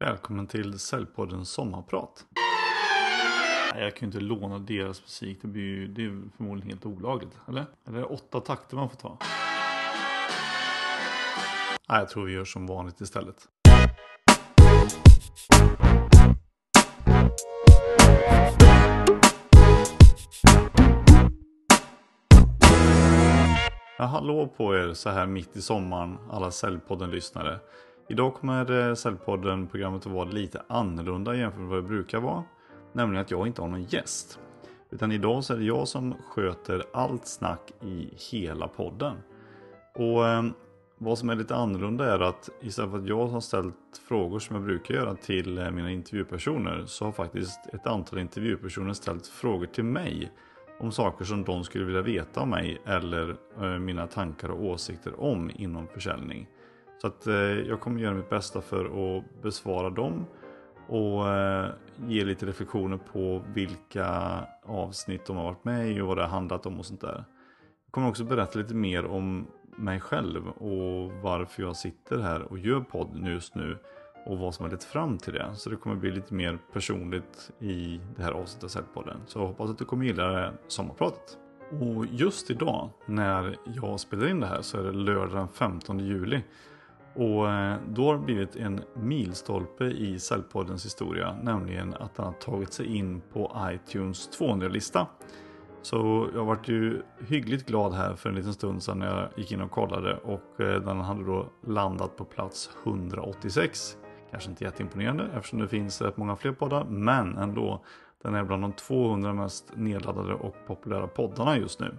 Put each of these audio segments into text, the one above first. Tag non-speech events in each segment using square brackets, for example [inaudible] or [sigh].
Välkommen till Säljpoddens sommarprat. Jag kan ju inte låna deras musik. Det, blir ju, det är förmodligen helt olagligt. Eller? Eller är det åtta takter man får ta? Nej, jag tror vi gör som vanligt istället. Ja, hallå på er så här mitt i sommaren, alla Säljpodden-lyssnare. Idag kommer eh, Säljpodden-programmet att vara lite annorlunda jämfört med vad det brukar vara. Nämligen att jag inte har någon gäst. Utan idag så är det jag som sköter allt snack i hela podden. Och eh, vad som är lite annorlunda är att istället för att jag har ställt frågor som jag brukar göra till eh, mina intervjupersoner så har faktiskt ett antal intervjupersoner ställt frågor till mig om saker som de skulle vilja veta om mig eller mina tankar och åsikter om inom försäljning. Så att eh, jag kommer göra mitt bästa för att besvara dem och eh, ge lite reflektioner på vilka avsnitt de har varit med i och vad det har handlat om och sånt där. Jag kommer också berätta lite mer om mig själv och varför jag sitter här och gör podd just nu och vad som har lett fram till det. Så det kommer bli lite mer personligt i det här avsnittet av Säljpodden. Så jag hoppas att du kommer gilla det sommarpratet. Och just idag när jag spelar in det här så är det lördag den 15 juli. Och eh, då har det blivit en milstolpe i Säljpoddens historia. Nämligen att den har tagit sig in på iTunes 200-lista. Så jag vart ju hyggligt glad här för en liten stund sedan när jag gick in och kollade. Och eh, den hade då landat på plats 186. Kanske inte jätteimponerande eftersom det finns rätt många fler poddar. Men ändå. Den är bland de 200 mest nedladdade och populära poddarna just nu.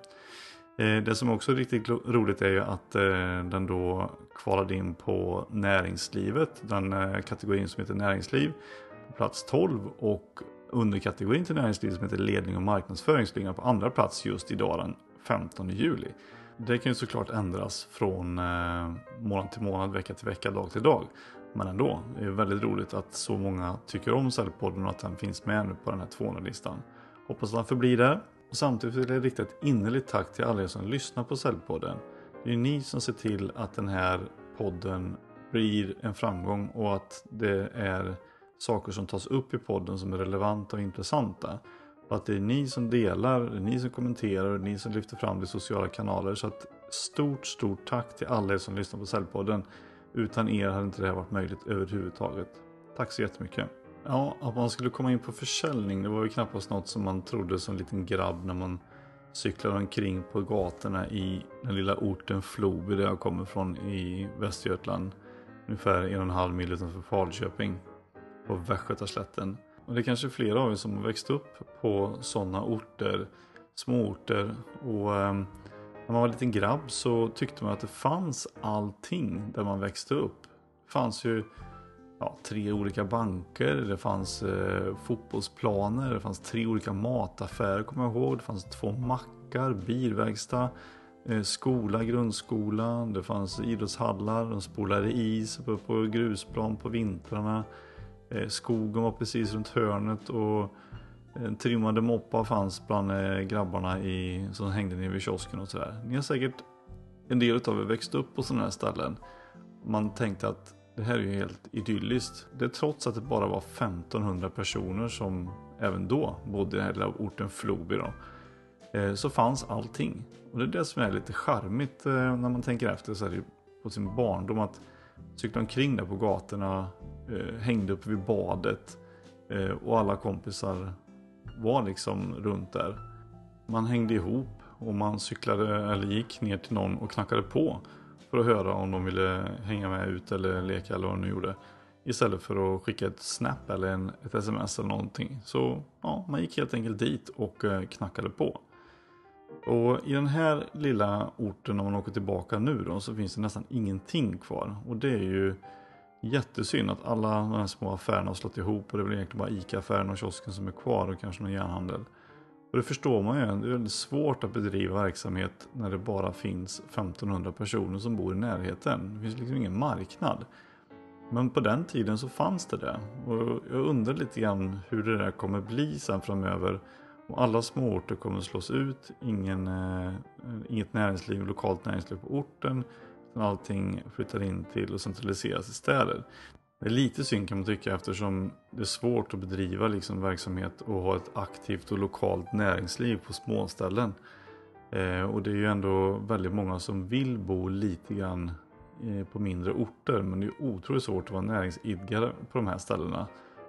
Eh, det som också är riktigt roligt är ju att eh, den då kvalade in på näringslivet. Den eh, kategorin som heter näringsliv. På plats 12 och underkategorin till näringsliv som heter ledning och marknadsföring ligger på andra plats just idag den 15 juli. Det kan ju såklart ändras från månad till månad, vecka till vecka, dag till dag. Men ändå, det är väldigt roligt att så många tycker om Säljpodden och att den finns med nu på den här 200-listan. Hoppas att den förblir där. Och samtidigt vill jag rikta ett innerligt tack till alla er som lyssnar på Säljpodden. Det är ni som ser till att den här podden blir en framgång och att det är saker som tas upp i podden som är relevanta och intressanta. Och att det är ni som delar, det är ni som kommenterar och ni som lyfter fram det i sociala kanaler. Så att stort, stort tack till alla er som lyssnar på Säljpodden. Utan er hade inte det här varit möjligt överhuvudtaget. Tack så jättemycket. Ja, att man skulle komma in på försäljning det var ju knappast något som man trodde som liten grabb när man cyklade omkring på gatorna i den lilla orten Floby där jag kommer från i Västergötland. Ungefär en och en halv mil utanför Falköping på Västgötaslätten. Och det är kanske flera av er som har växt upp på sådana orter, småorter och eh, när man var liten grabb så tyckte man att det fanns allting där man växte upp. Det fanns ju ja, tre olika banker, det fanns eh, fotbollsplaner, det fanns tre olika mataffärer kommer jag ihåg. Det fanns två mackar, bilverkstad, eh, skola, grundskola, det fanns idrottshallar, de spolade is på, på grusplan på vintrarna. Eh, skogen var precis runt hörnet och en trimmade moppa fanns bland eh, grabbarna i, som hängde nere vid kiosken och sådär. Ni har säkert en del av er växt upp på sådana här ställen. Man tänkte att det här är ju helt idylliskt. Det är trots att det bara var 1500 personer som även då bodde i den här lilla orten Floby då. Eh, så fanns allting. Och det är det som är lite charmigt eh, när man tänker efter så här på sin barndom. Att cykla omkring där på gatorna, eh, hängde uppe vid badet och alla kompisar var liksom runt där. Man hängde ihop och man cyklade eller gick ner till någon och knackade på för att höra om de ville hänga med ut eller leka eller vad de nu gjorde. Istället för att skicka ett snap eller en, ett sms eller någonting. Så ja, man gick helt enkelt dit och eh, knackade på. Och i den här lilla orten om man åker tillbaka nu då så finns det nästan ingenting kvar. Och det är ju jättesynd att alla de här små affärerna har slått ihop och det är väl egentligen bara ICA-affären och kiosken som är kvar och kanske någon järnhandel. Och det förstår man ju, det är väldigt svårt att bedriva verksamhet när det bara finns 1500 personer som bor i närheten. Det finns liksom ingen marknad. Men på den tiden så fanns det det. Och jag undrar lite grann hur det där kommer bli sen framöver. Och alla småorter kommer slås ut, ingen, eh, inget näringsliv, lokalt näringsliv på orten. Allting flyttar in till och centraliseras i städer. Det är lite synd kan man tycka eftersom det är svårt att bedriva liksom verksamhet och ha ett aktivt och lokalt näringsliv på småställen. Eh, och det är ju ändå väldigt många som vill bo lite grann eh, på mindre orter. Men det är otroligt svårt att vara näringsidkare på de här ställena.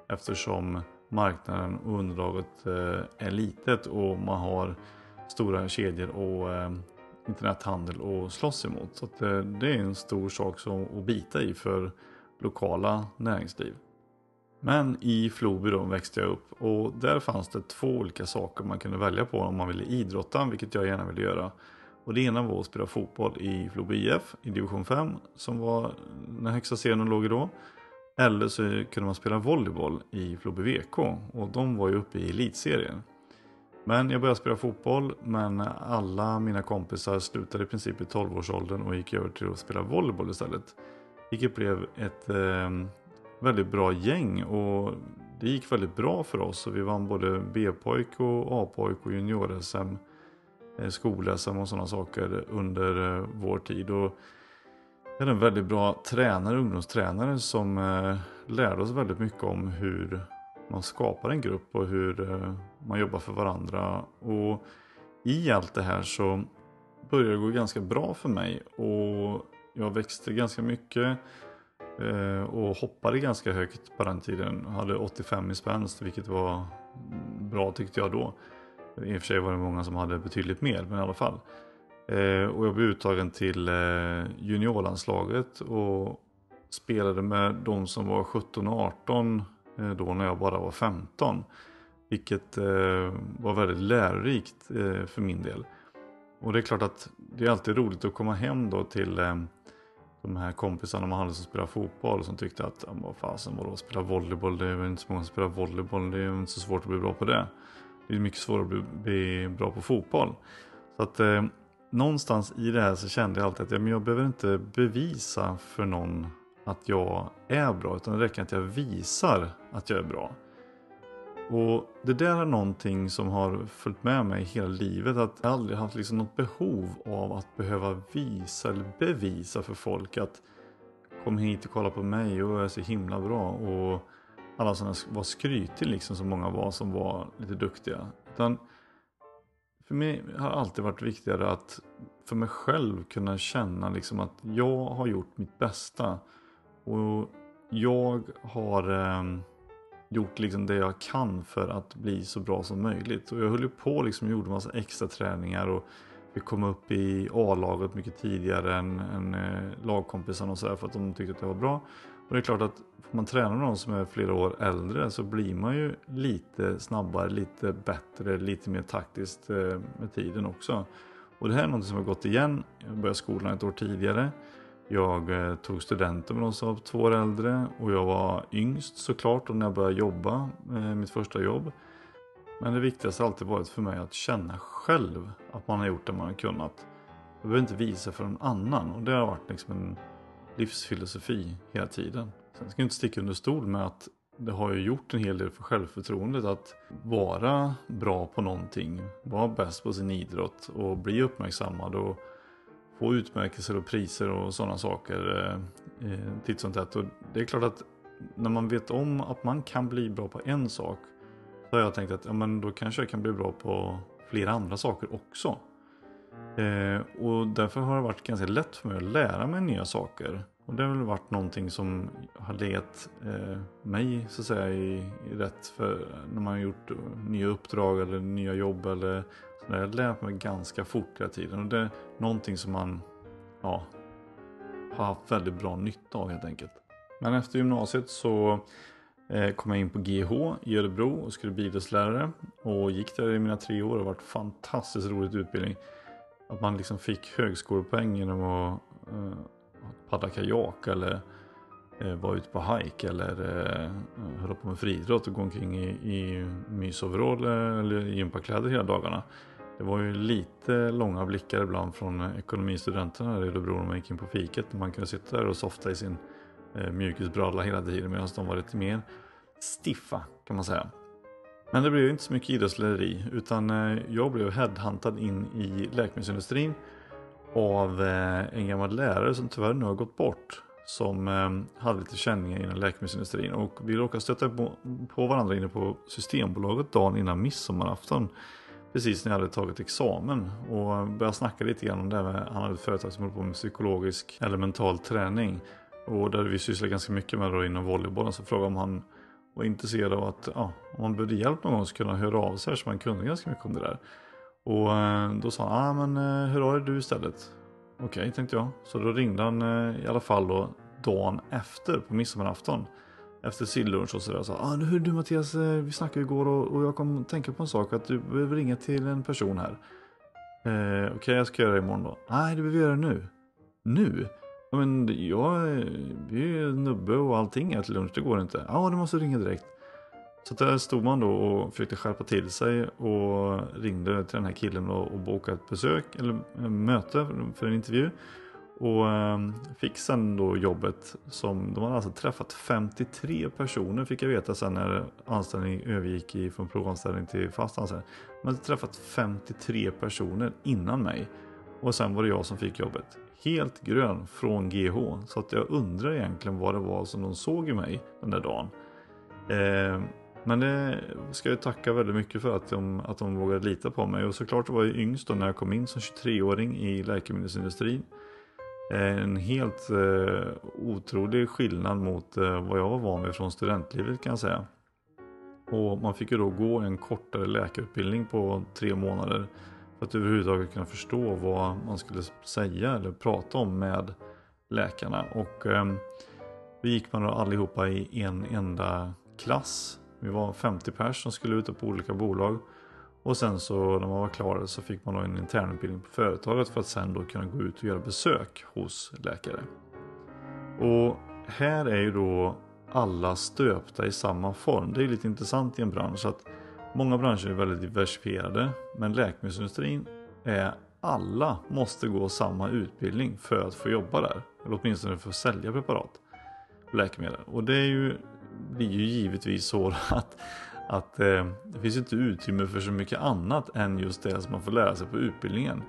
Eftersom marknaden och underlaget eh, är litet och man har stora kedjor och eh, internethandel att slåss emot. Så att, eh, det är en stor sak som, att bita i för lokala näringsliv. Men i Floby då växte jag upp och där fanns det två olika saker man kunde välja på om man ville idrotta, vilket jag gärna ville göra. Och det ena var att spela fotboll i Floby IF i division 5 som var den högsta serien låg i då. Eller så kunde man spela volleyboll i Floby VK och de var ju uppe i elitserien. Men jag började spela fotboll men alla mina kompisar slutade i princip i 12-årsåldern och gick över till att spela volleyboll istället. Vilket blev ett eh, väldigt bra gäng och det gick väldigt bra för oss. Och vi vann både B-pojk och A-pojk och junior-SM, eh, skol-SM och sådana saker under eh, vår tid. Och vi hade en väldigt bra tränare, ungdomstränare som eh, lärde oss väldigt mycket om hur man skapar en grupp och hur eh, man jobbar för varandra. Och i allt det här så började det gå ganska bra för mig och jag växte ganska mycket eh, och hoppade ganska högt på den tiden. Jag hade 85 i spänst vilket var bra tyckte jag då. I och för sig var det många som hade betydligt mer men i alla fall. Eh, och jag blev uttagen till eh, juniorlandslaget och spelade med de som var 17 och 18 då när jag bara var 15. Vilket var väldigt lärorikt för min del. Och det är klart att det är alltid roligt att komma hem då till de här kompisarna man hade som spelade fotboll som tyckte att vad fasen vadå spela volleyboll, det är väl inte så många som spelar volleyboll, det är inte så svårt att bli bra på det. Det är mycket svårare att bli, bli bra på fotboll. Så att eh, någonstans i det här så kände jag alltid att ja, men jag behöver inte bevisa för någon att jag är bra utan det räcker att jag visar att jag är bra. Och det där är någonting som har följt med mig hela livet. Att jag aldrig haft liksom något behov av att behöva visa eller bevisa för folk att kom hit och kolla på mig och jag är så himla bra. Och alla sådana var skrytig liksom som många var som var lite duktiga. Utan för mig har det alltid varit viktigare att för mig själv kunna känna liksom att jag har gjort mitt bästa. Och jag har eh, gjort liksom det jag kan för att bli så bra som möjligt. Och jag höll ju på liksom och gjorde massa extra träningar och vi kom upp i A-laget mycket tidigare än, än eh, lagkompisarna och sådär för att de tyckte att det var bra. Och det är klart att får man träna någon som är flera år äldre så blir man ju lite snabbare, lite bättre, lite mer taktiskt eh, med tiden också. Och det här är något som har gått igen. Jag började skolan ett år tidigare. Jag eh, tog studenten med de som var två år äldre och jag var yngst såklart och när jag började jobba, eh, mitt första jobb. Men det viktigaste har alltid varit för mig att känna själv att man har gjort det man har kunnat. Jag behöver inte visa för någon annan och det har varit liksom en livsfilosofi hela tiden. Sen ska jag inte sticka under stol med att det har ju gjort en hel del för självförtroendet att vara bra på någonting, vara bäst på sin idrott och bli uppmärksammad och få utmärkelser och priser och sådana saker eh, eh, titt som tätt. Och det är klart att när man vet om att man kan bli bra på en sak så har jag tänkt att ja, men då kanske jag kan bli bra på flera andra saker också. Eh, och därför har det varit ganska lätt för mig att lära mig nya saker. Och det har väl varit någonting som har legat eh, mig så att säga i, i rätt för när man har gjort nya uppdrag eller nya jobb eller så jag har lärt mig ganska fort hela tiden. Och det är någonting som man ja, har haft väldigt bra nytta av helt enkelt. Men efter gymnasiet så eh, kom jag in på GH i Örebro och skulle bli idrottslärare. Och gick där i mina tre år och det varit fantastiskt roligt utbildning. Att man liksom fick högskolepoäng genom att eh, paddla kajak eller eh, vara ute på hike eller eh, hålla på med friidrott och gå omkring i, i mysoverall eh, eller gympakläder hela dagarna. Det var ju lite långa blickar ibland från ekonomistudenterna i Örebro när man gick in på fiket. Man kunde sitta där och softa i sin eh, mjukisbralla hela tiden medan de var lite mer stiffa kan man säga. Men det blev inte så mycket idrottsläderi utan eh, jag blev headhuntad in i läkemedelsindustrin av eh, en gammal lärare som tyvärr nu har gått bort. som eh, hade lite känningar inom läkemedelsindustrin och vi råkade stöta på, på varandra inne på Systembolaget dagen innan midsommarafton. Precis när jag hade tagit examen och började snacka lite grann om det här med, han hade ett företag som höll på med psykologisk eller mental träning. Och där vi sysslade ganska mycket med då inom volleybollen så frågade om han var intresserad av att ja, om man behövde hjälp någon gång så kunde han höra av sig så man kunde ganska mycket om det där. Och eh, då sa han, ah, men eh, hör hur dig du istället? Okej, okay, tänkte jag. Så då ringde han eh, i alla fall då dagen efter på midsommarafton. Efter sillunch och sådär. Så, sa, ah, hur du Mattias, eh, vi snackade igår och, och jag kom tänka på en sak. Att du behöver ringa till en person här. Eh, Okej, okay, jag ska göra det imorgon då. Nej, du behöver göra det nu. Nu? Ja, men jag eh, är ju nubbe och allting är till lunch, det går inte. Ja, du måste ringa direkt. Så där stod man då och försökte skärpa till sig och ringde till den här killen och, och bokade ett besök eller eh, möte för en intervju. Och ehm, fick sen då jobbet som de hade alltså träffat 53 personer fick jag veta sen när anställning övergick från provanställning till fast anställning. De hade träffat 53 personer innan mig. Och sen var det jag som fick jobbet. Helt grön från GH. Så att jag undrar egentligen vad det var som de såg i mig den där dagen. Eh, men det ska jag tacka väldigt mycket för att de, att de vågade lita på mig. Och såklart var jag yngst då när jag kom in som 23-åring i läkemedelsindustrin. Eh, en helt eh, otrolig skillnad mot eh, vad jag var van vid från studentlivet kan jag säga. Och man fick ju då gå en kortare läkarutbildning på tre månader. För att överhuvudtaget kunna förstå vad man skulle säga eller prata om med läkarna. Och eh, då gick man då allihopa i en enda klass vi var 50 pers som skulle ut på olika bolag. Och sen så när man var klar så fick man då en internutbildning på företaget för att sen då kunna gå ut och göra besök hos läkare. Och här är ju då alla stöpta i samma form. Det är lite intressant i en bransch att många branscher är väldigt diversifierade men läkemedelsindustrin är alla måste gå samma utbildning för att få jobba där. Eller åtminstone för att sälja preparat och läkemedel. Och det är ju blir ju givetvis så [laughs] att, att eh, det finns inte utrymme för så mycket annat än just det som man får lära sig på utbildningen.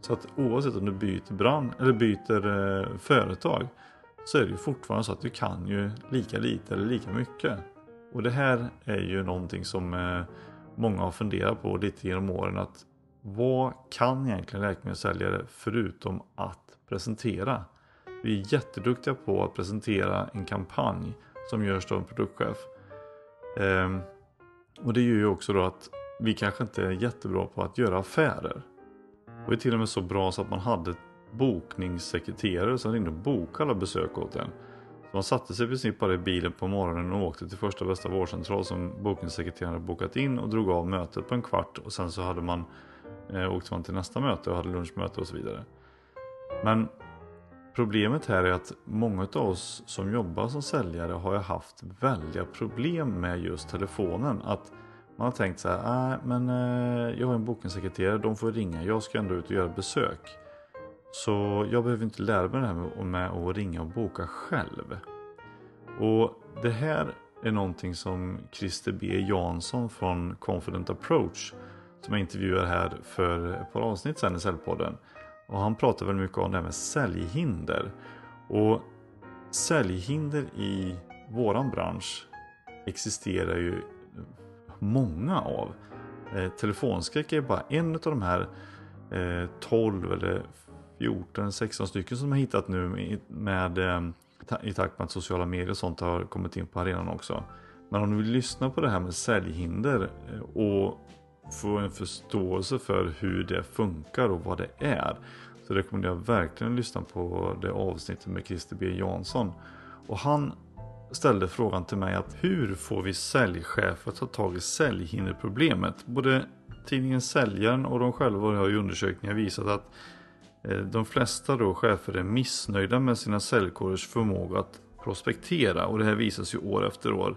Så att oavsett om du byter brand eller byter eh, företag så är det ju fortfarande så att du kan ju lika lite eller lika mycket. Och det här är ju någonting som eh, många har funderat på lite genom åren att vad kan egentligen läkemedelssäljare förutom att presentera? Vi är jätteduktiga på att presentera en kampanj som görs av en produktchef. Eh, och det gör ju också då att vi kanske inte är jättebra på att göra affärer. Och är till och med så bra så att man hade bokningssekreterare som ringde och bokade alla besök åt en. Så man satte sig i princip bara i bilen på morgonen och åkte till första bästa vårdcentral som bokningssekreteraren hade bokat in och drog av mötet på en kvart och sen så hade man eh, åkte man till nästa möte och hade lunchmöte och så vidare. Men Problemet här är att många av oss som jobbar som säljare har ju haft väldiga problem med just telefonen. Att man har tänkt så här, äh, men äh, jag har en bokningssekreterare, de får ringa, jag ska ändå ut och göra besök. Så jag behöver inte lära mig det här med att ringa och boka själv. Och det här är någonting som Christer B Jansson från Confident Approach som jag intervjuar här för ett par avsnitt sedan i Säljpodden och han pratar väldigt mycket om det här med säljhinder. Och säljhinder i våran bransch existerar ju många av. Eh, telefonskräck är bara en av de här eh, 12 eller 14, 16 stycken som jag hittat nu med, med eh, i takt med att sociala medier och sånt har kommit in på arenan också. Men om du vill lyssna på det här med säljhinder eh, och få en förståelse för hur det funkar och vad det är. Så rekommenderar jag verkligen att lyssna på det avsnittet med Christer B Jansson. Och han ställde frågan till mig att hur får vi säljchefer att ta tag i säljhinderproblemet? Både tidningen Säljaren och de själva har i undersökningar visat att eh, de flesta då chefer är missnöjda med sina säljkårers förmåga att prospektera och det här visas ju år efter år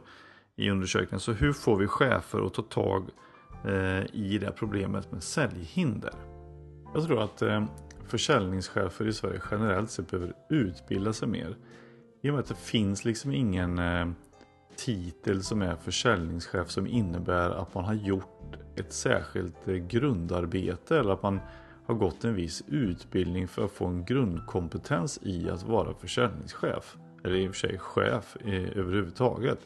i undersökningen. Så hur får vi chefer att ta tag Eh, i det problemet med säljhinder. Jag tror att eh, försäljningschefer i Sverige generellt sett behöver utbilda sig mer. I och med att det finns liksom ingen eh, titel som är försäljningschef som innebär att man har gjort ett särskilt grundarbete eller att man har gått en viss utbildning för att få en grundkompetens i att vara försäljningschef. Eller i och för sig chef överhuvudtaget.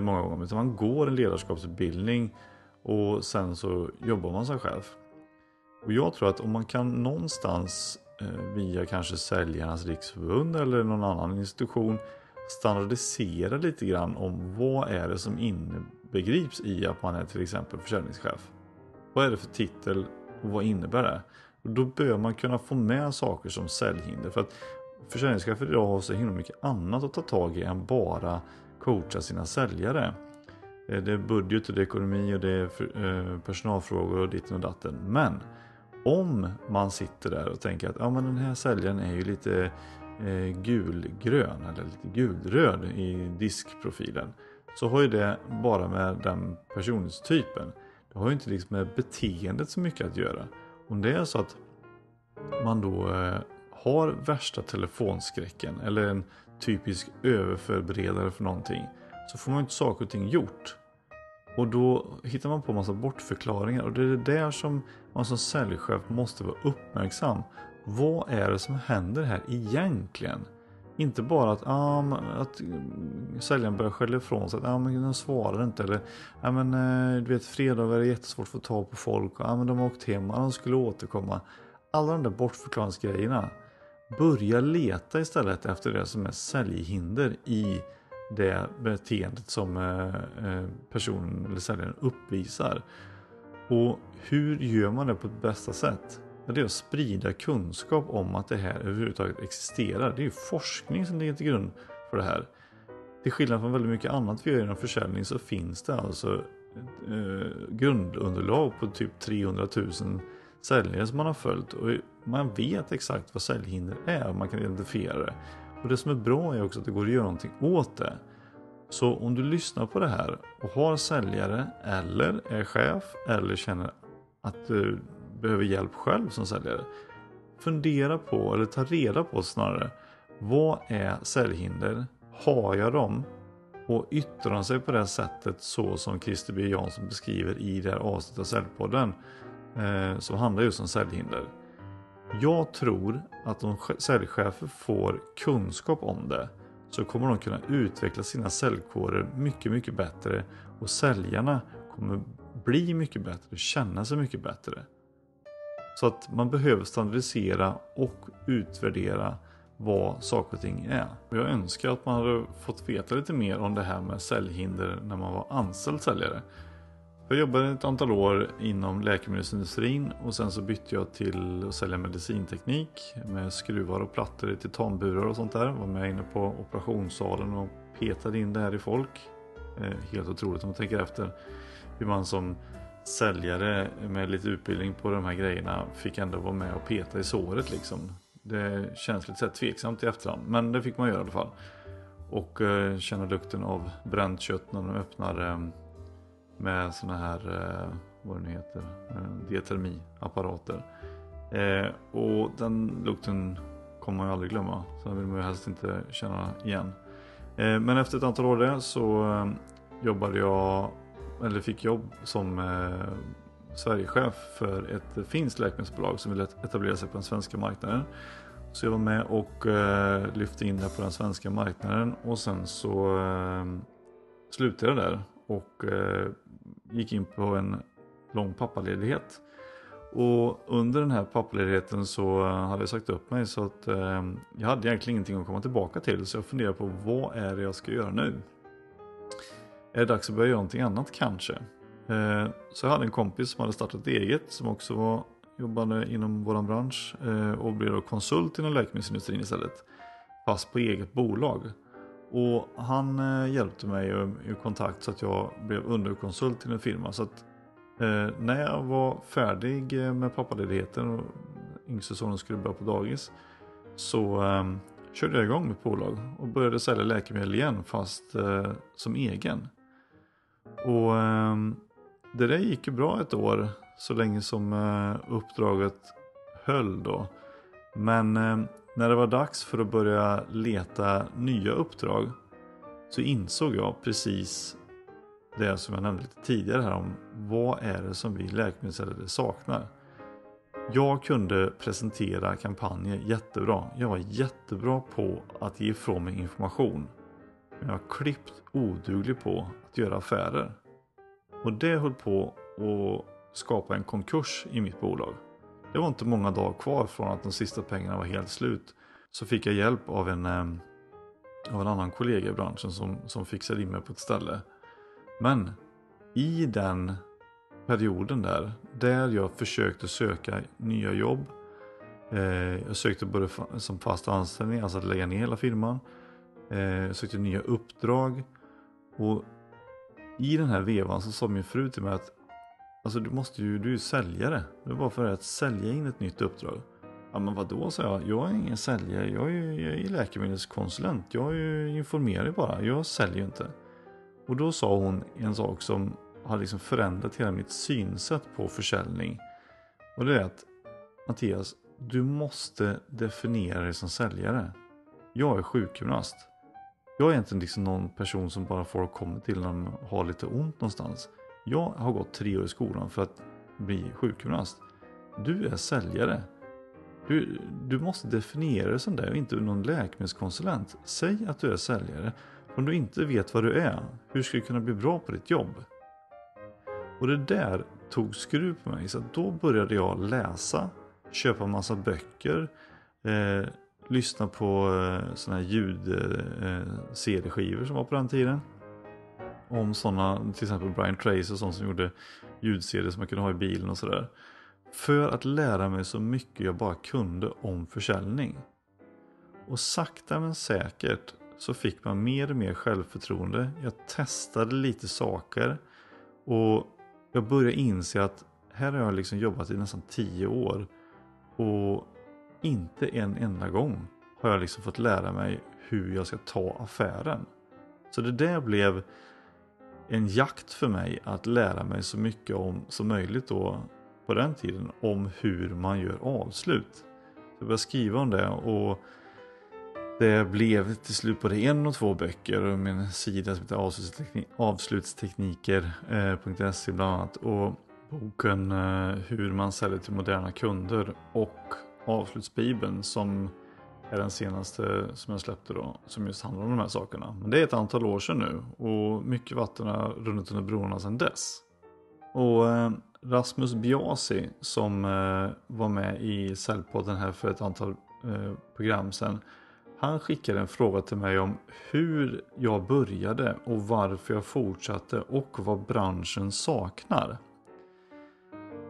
Många gånger. Utan man går en ledarskapsutbildning och sen så jobbar man som chef. Och jag tror att om man kan någonstans eh, via kanske Säljarnas Riksförbund eller någon annan institution standardisera lite grann om vad är det som inbegrips i att man är till exempel försäljningschef. Vad är det för titel och vad innebär det? Och då bör man kunna få med saker som säljhinder. För att försäljningschefer idag har så himla mycket annat att ta tag i än bara coacha sina säljare. Eh, det är budget och det är ekonomi och det är eh, personalfrågor och ditten och datten. Men om man sitter där och tänker att ja, men den här säljaren är ju lite eh, gulgrön eller lite gulröd i diskprofilen. Så har ju det bara med den personstypen, Det har ju inte liksom med beteendet så mycket att göra. Om det är så att man då eh, har värsta telefonskräcken eller en typisk överförberedare för någonting så får man inte saker och ting gjort. Och då hittar man på massa bortförklaringar och det är det där som man som säljchef måste vara uppmärksam. Vad är det som händer här egentligen? Inte bara att, ah, att säljaren börjar skälla ifrån sig. Att ah, men de svarar inte. Eller ah, men, eh, du vet, fredagar är jättesvårt att få tag på folk. Ah, men de har åkt hem de skulle återkomma. Alla de där bortförklaringsgrejerna. Börja leta istället efter det som är säljhinder i det beteendet som eh, eh, personen eller säljaren uppvisar. Och hur gör man det på bästa sätt? Det är att sprida kunskap om att det här överhuvudtaget existerar. Det är ju forskning som ligger till grund för det här. Till skillnad från väldigt mycket annat vi gör inom försäljning så finns det alltså ett eh, grundunderlag på typ 300 000 säljare som man har följt. Och man vet exakt vad säljhinder är och man kan identifiera det. Och det som är bra är också att det går att göra någonting åt det. Så om du lyssnar på det här och har säljare eller är chef eller känner att du behöver hjälp själv som säljare. Fundera på, eller ta reda på snarare. Vad är säljhinder? Har jag dem? Och yttrar de sig på det sättet så som Christer B Jansson beskriver i det här avsnittet av Säljpodden. Eh, som handlar just om säljhinder. Jag tror att om säljchefer får kunskap om det så kommer de kunna utveckla sina säljkårer mycket, mycket bättre och säljarna kommer bli mycket bättre och känna sig mycket bättre. Så att man behöver standardisera och utvärdera vad saker och ting är. Jag önskar att man hade fått veta lite mer om det här med säljhinder när man var anställd säljare. Jag jobbade ett antal år inom läkemedelsindustrin och sen så bytte jag till att sälja medicinteknik med skruvar och plattor i titanburar och sånt där. Var med inne på operationssalen och petade in det här i folk. Eh, helt otroligt om man tänker efter hur man som säljare med lite utbildning på de här grejerna fick ändå vara med och peta i såret liksom. Det känns lite så tveksamt i efterhand men det fick man göra i alla fall. Och eh, känna lukten av bränt kött när de öppnar eh, med såna här, eh, vad det nu heter, eh, diatermiapparater. Eh, och den lukten kommer man ju aldrig glömma. Så den vill man ju helst inte känna igen. Eh, men efter ett antal år där så eh, jobbade jag, eller fick jobb som eh, Sverigechef för ett finskt läkemedelsbolag som ville etablera sig på den svenska marknaden. Så jag var med och eh, lyfte in det på den svenska marknaden och sen så slutade jag där och eh, gick in på en lång pappaledighet. Och under den här pappaledigheten så hade jag sagt upp mig så att eh, jag hade egentligen ingenting att komma tillbaka till. Så jag funderade på vad är det jag ska göra nu? Är det dags att börja göra någonting annat kanske? Eh, så jag hade en kompis som hade startat eget som också var, jobbade inom våran bransch eh, och blev då konsult inom läkemedelsindustrin istället. Fast på eget bolag. Och han eh, hjälpte mig i kontakt så att jag blev underkonsult till en firma. Så att eh, när jag var färdig eh, med pappaledigheten och yngste sonen skulle börja på dagis så eh, körde jag igång mitt bolag och började sälja läkemedel igen fast eh, som egen. Och eh, det där gick ju bra ett år så länge som eh, uppdraget höll då. Men ehm, när det var dags för att börja leta nya uppdrag så insåg jag precis det som jag nämnde lite tidigare här om vad är det som vi läkemedelssäljare saknar. Jag kunde presentera kampanjer jättebra. Jag var jättebra på att ge ifrån mig information. Men jag var klippt oduglig på att göra affärer. Och det höll på att skapa en konkurs i mitt bolag. Det var inte många dagar kvar från att de sista pengarna var helt slut. Så fick jag hjälp av en, eh, av en annan kollega i branschen som, som fixade in mig på ett ställe. Men i den perioden där, där jag försökte söka nya jobb. Eh, jag sökte både som fast anställning, alltså att lägga ner hela firman. Eh, jag sökte nya uppdrag. Och i den här vevan så sa min fru till mig att Alltså du måste ju, du är ju säljare. Det är bara för att sälja in ett nytt uppdrag. Ja men vadå sa jag, jag är ingen säljare, jag är, jag är läkemedelskonsulent. Jag är ju informerar bara, jag säljer ju inte. Och då sa hon en sak som har liksom förändrat hela mitt synsätt på försäljning. Och det är att Mattias, du måste definiera dig som säljare. Jag är sjukgymnast. Jag är egentligen liksom någon person som bara folk kommer till när de har lite ont någonstans. Jag har gått tre år i skolan för att bli sjukgymnast. Du är säljare. Du, du måste definiera dig som det och inte någon läkemedelskonsulent. Säg att du är säljare. Om du inte vet vad du är, hur ska du kunna bli bra på ditt jobb? Och det där tog skruv på mig. Så då började jag läsa, köpa massa böcker, eh, lyssna på eh, sådana här ljud-CD-skivor eh, eh som var på den tiden. Om sådana, till exempel Brian Tracy och sånt som gjorde ljud-CD som man kunde ha i bilen och sådär. För att lära mig så mycket jag bara kunde om försäljning. Och sakta men säkert så fick man mer och mer självförtroende. Jag testade lite saker. Och jag började inse att här har jag liksom jobbat i nästan 10 år. Och inte en enda gång har jag liksom fått lära mig hur jag ska ta affären. Så det där blev en jakt för mig att lära mig så mycket om som möjligt då på den tiden om hur man gör avslut. Jag började skriva om det och det blev till slut både en och två böcker och min sida som heter avslutstekniker.se eh, bland annat. Och boken eh, Hur man säljer till moderna kunder och Avslutsbibeln som är den senaste som jag släppte då. Som just handlar om de här sakerna. Men det är ett antal år sedan nu och mycket vatten har runnit under broarna sedan dess. Och eh, Rasmus Biasi som eh, var med i Säljpodden här för ett antal eh, program sedan han skickade en fråga till mig om hur jag började och varför jag fortsatte och vad branschen saknar.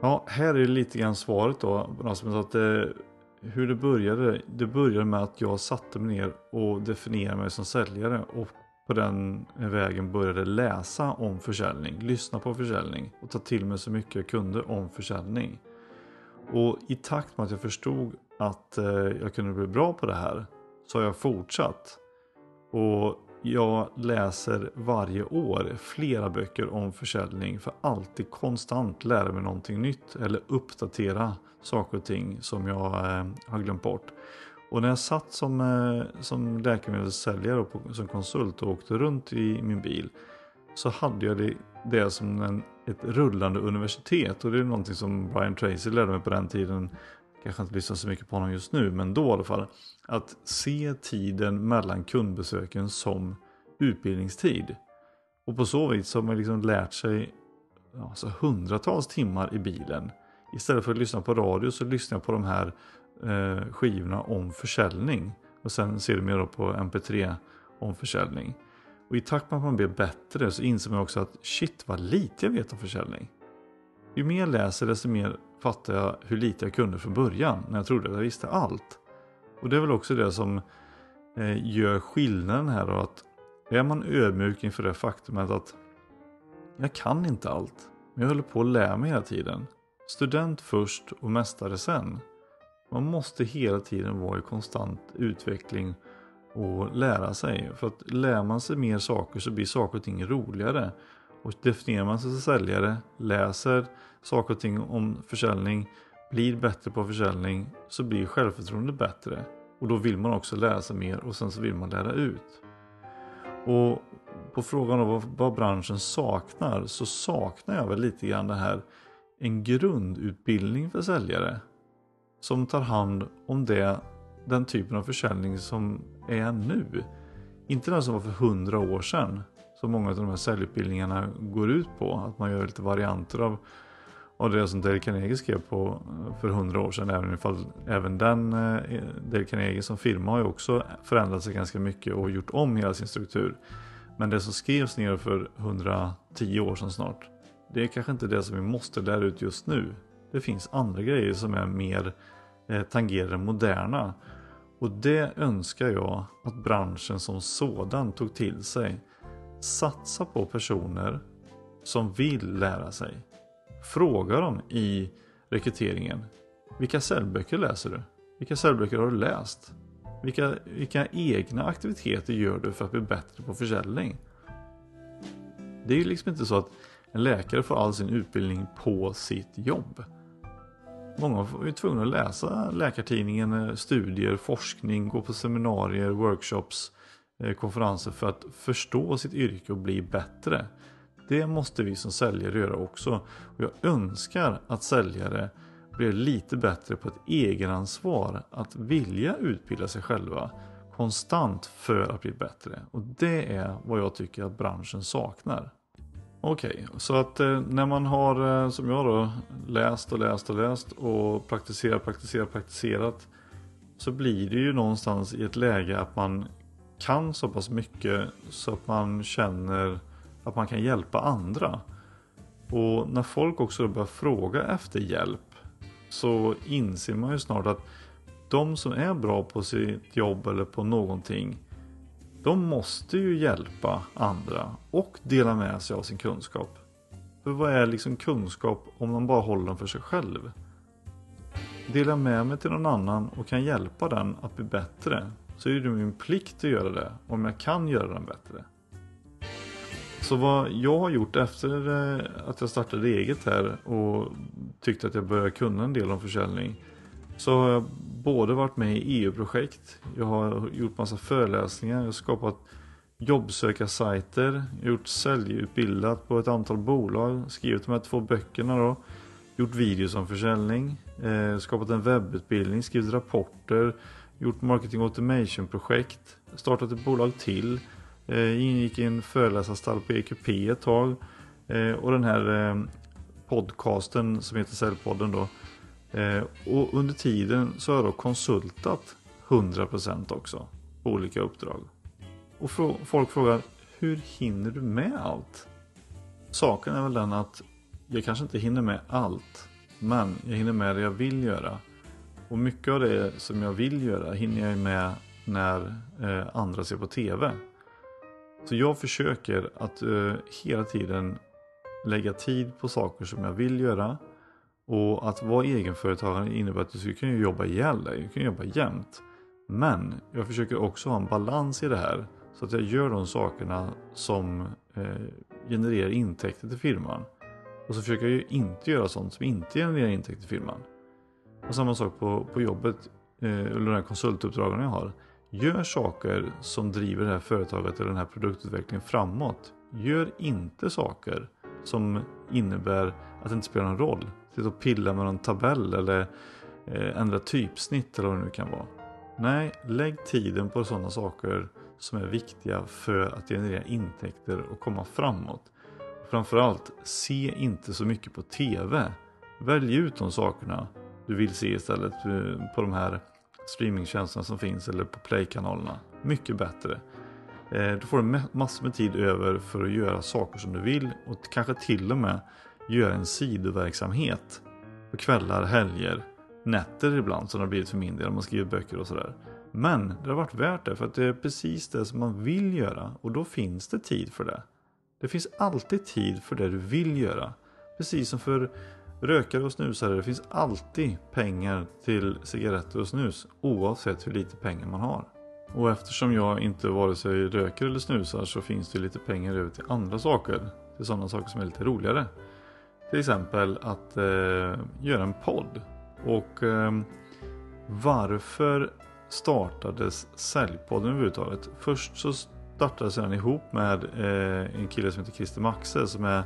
Ja, här är lite grann svaret då Rasmus. Att eh, hur det började. Det började med att jag satte mig ner och definierade mig som säljare. Och på den vägen började läsa om försäljning. Lyssna på försäljning. Och ta till mig så mycket jag kunde om försäljning. Och i takt med att jag förstod att eh, jag kunde bli bra på det här så har jag fortsatt. Och jag läser varje år flera böcker om försäljning för alltid konstant lära mig någonting nytt eller uppdatera saker och ting som jag eh, har glömt bort. Och när jag satt som, eh, som läkemedelssäljare och på, som konsult och åkte runt i min bil så hade jag det, det som en, ett rullande universitet och det är någonting som Brian Tracy lärde mig på den tiden kanske inte lyssnar så mycket på honom just nu, men då i alla fall. Att se tiden mellan kundbesöken som utbildningstid. Och på så vis har man liksom lärt sig alltså hundratals timmar i bilen. Istället för att lyssna på radio så lyssnar jag på de här eh, skivorna om försäljning. Och sen ser du mer på MP3 om försäljning. Och i takt med att man blir bättre så inser man också att shit vad lite jag vet om försäljning. Ju mer jag läser desto mer fattade jag hur lite jag kunde från början när jag trodde att jag visste allt. Och det är väl också det som eh, gör skillnaden här och att är man ödmjuk inför det faktumet att jag kan inte allt, men jag håller på att lära mig hela tiden. Student först och mästare sen. Man måste hela tiden vara i konstant utveckling och lära sig. För att lär man sig mer saker så blir saker och ting roligare. Och definierar man sig som säljare, läser saker och ting om försäljning, blir bättre på försäljning så blir självförtroendet bättre. Och då vill man också lära sig mer och sen så vill man lära ut. Och på frågan om vad, vad branschen saknar så saknar jag väl lite grann det här en grundutbildning för säljare. som tar hand om det, den typen av försäljning som är nu. Inte den som var för hundra år sedan. Som många av de här säljutbildningarna går ut på. Att man gör lite varianter av, av det som Dale Carnegie skrev på eh, för hundra år sedan. Även, ifall, även den eh, Dale Carnegie som firma har ju också förändrat sig ganska mycket och gjort om hela sin struktur. Men det som skrevs ner för 110 år sedan snart. Det är kanske inte det som vi måste lära ut just nu. Det finns andra grejer som är mer eh, tangerar moderna. Och det önskar jag att branschen som sådan tog till sig. Satsa på personer som vill lära sig. Fråga dem i rekryteringen. Vilka säljböcker läser du? Vilka säljböcker har du läst? Vilka, vilka egna aktiviteter gör du för att bli bättre på försäljning? Det är ju liksom inte så att en läkare får all sin utbildning på sitt jobb. Många är tvungna att läsa Läkartidningen, eh, studier, forskning, gå på seminarier, workshops, eh, konferenser för att förstå sitt yrke och bli bättre. Det måste vi som säljare göra också. Och jag önskar att säljare blir lite bättre på ett egenansvar att vilja utbilda sig själva konstant för att bli bättre. Och det är vad jag tycker att branschen saknar. Okej, okay, så att eh, när man har eh, som jag då läst och läst och läst och praktiserat, praktiserat, praktiserat så blir det ju någonstans i ett läge att man kan så pass mycket så att man känner att man kan hjälpa andra. Och när folk också börjar fråga efter hjälp så inser man ju snart att de som är bra på sitt jobb eller på någonting de måste ju hjälpa andra och dela med sig av sin kunskap. För vad är liksom kunskap om man bara håller den för sig själv? Dela med mig till någon annan och kan hjälpa den att bli bättre så är det min plikt att göra det om jag kan göra den bättre. Så vad jag har gjort efter eh, att jag startade eget här och tyckte att jag började kunna en del om försäljning så har jag både varit med i EU-projekt, jag har gjort massa föreläsningar, jag har skapat jobbsökarsajter, gjort säljutbildat på ett antal bolag, skrivit de här två böckerna då, gjort videos om försäljning, eh, skapat en webbutbildning, skrivit rapporter, gjort marketing automation projekt, startat ett bolag till, eh, ingick i en föreläsarstall på EQP ett tag eh, och den här eh, podcasten som heter Säljpodden då Eh, och under tiden så har jag då konsultat 100% också på olika uppdrag. Och folk frågar hur hinner du med allt? Saken är väl den att jag kanske inte hinner med allt. Men jag hinner med det jag vill göra. Och mycket av det som jag vill göra hinner jag med när eh, andra ser på TV. Så jag försöker att eh, hela tiden lägga tid på saker som jag vill göra och att vara egenföretagare innebär att du kan jobba ihjäl dig, du kan jobba jämt. Men jag försöker också ha en balans i det här. Så att jag gör de sakerna som eh, genererar intäkter till firman. Och så försöker jag ju inte göra sånt som inte genererar intäkter till firman. Och samma sak på, på jobbet, eh, eller de här konsultuppdragen jag har. Gör saker som driver det här företaget eller den här produktutvecklingen framåt. Gör inte saker som innebär att det inte spelar någon roll sitta och pilla med någon tabell eller eh, ändra typsnitt eller vad det nu kan vara. Nej, lägg tiden på sådana saker som är viktiga för att generera intäkter och komma framåt. Framförallt, se inte så mycket på TV. Välj ut de sakerna du vill se istället eh, på de här streamingtjänsterna som finns eller på playkanalerna. Mycket bättre. Eh, då får du massor med tid över för att göra saker som du vill och kanske till och med göra en sidoverksamhet på kvällar, helger, nätter ibland som det har blivit för min del om man skriver böcker och sådär. Men det har varit värt det för att det är precis det som man vill göra och då finns det tid för det. Det finns alltid tid för det du vill göra. Precis som för rökare och snusare, det finns alltid pengar till cigaretter och snus oavsett hur lite pengar man har. Och eftersom jag inte vare sig röker eller snusar så finns det lite pengar över till andra saker. Till sådana saker som är lite roligare. Till exempel att eh, göra en podd. Och eh, varför startades Säljpodden överhuvudtaget? Först så startades den ihop med eh, en kille som heter Christer Maxe som är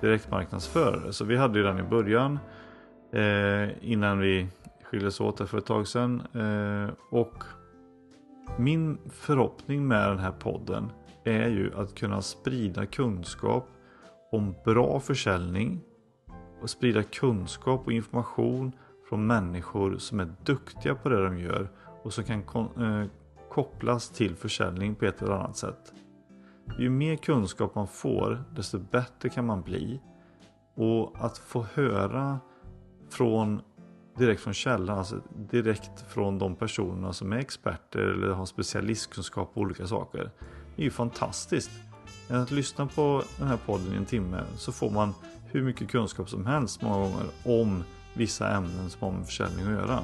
direktmarknadsförare. Så vi hade ju den i början eh, innan vi skildes åt för ett tag sedan. Eh, och min förhoppning med den här podden är ju att kunna sprida kunskap om bra försäljning och sprida kunskap och information från människor som är duktiga på det de gör och som kan eh, kopplas till försäljning på ett eller annat sätt. Ju mer kunskap man får desto bättre kan man bli. Och att få höra från direkt från källan, alltså direkt från de personerna som är experter eller har specialistkunskap på olika saker. Det är ju fantastiskt. Att lyssna på den här podden i en timme så får man hur mycket kunskap som helst många gånger om vissa ämnen som har med försäljning att göra.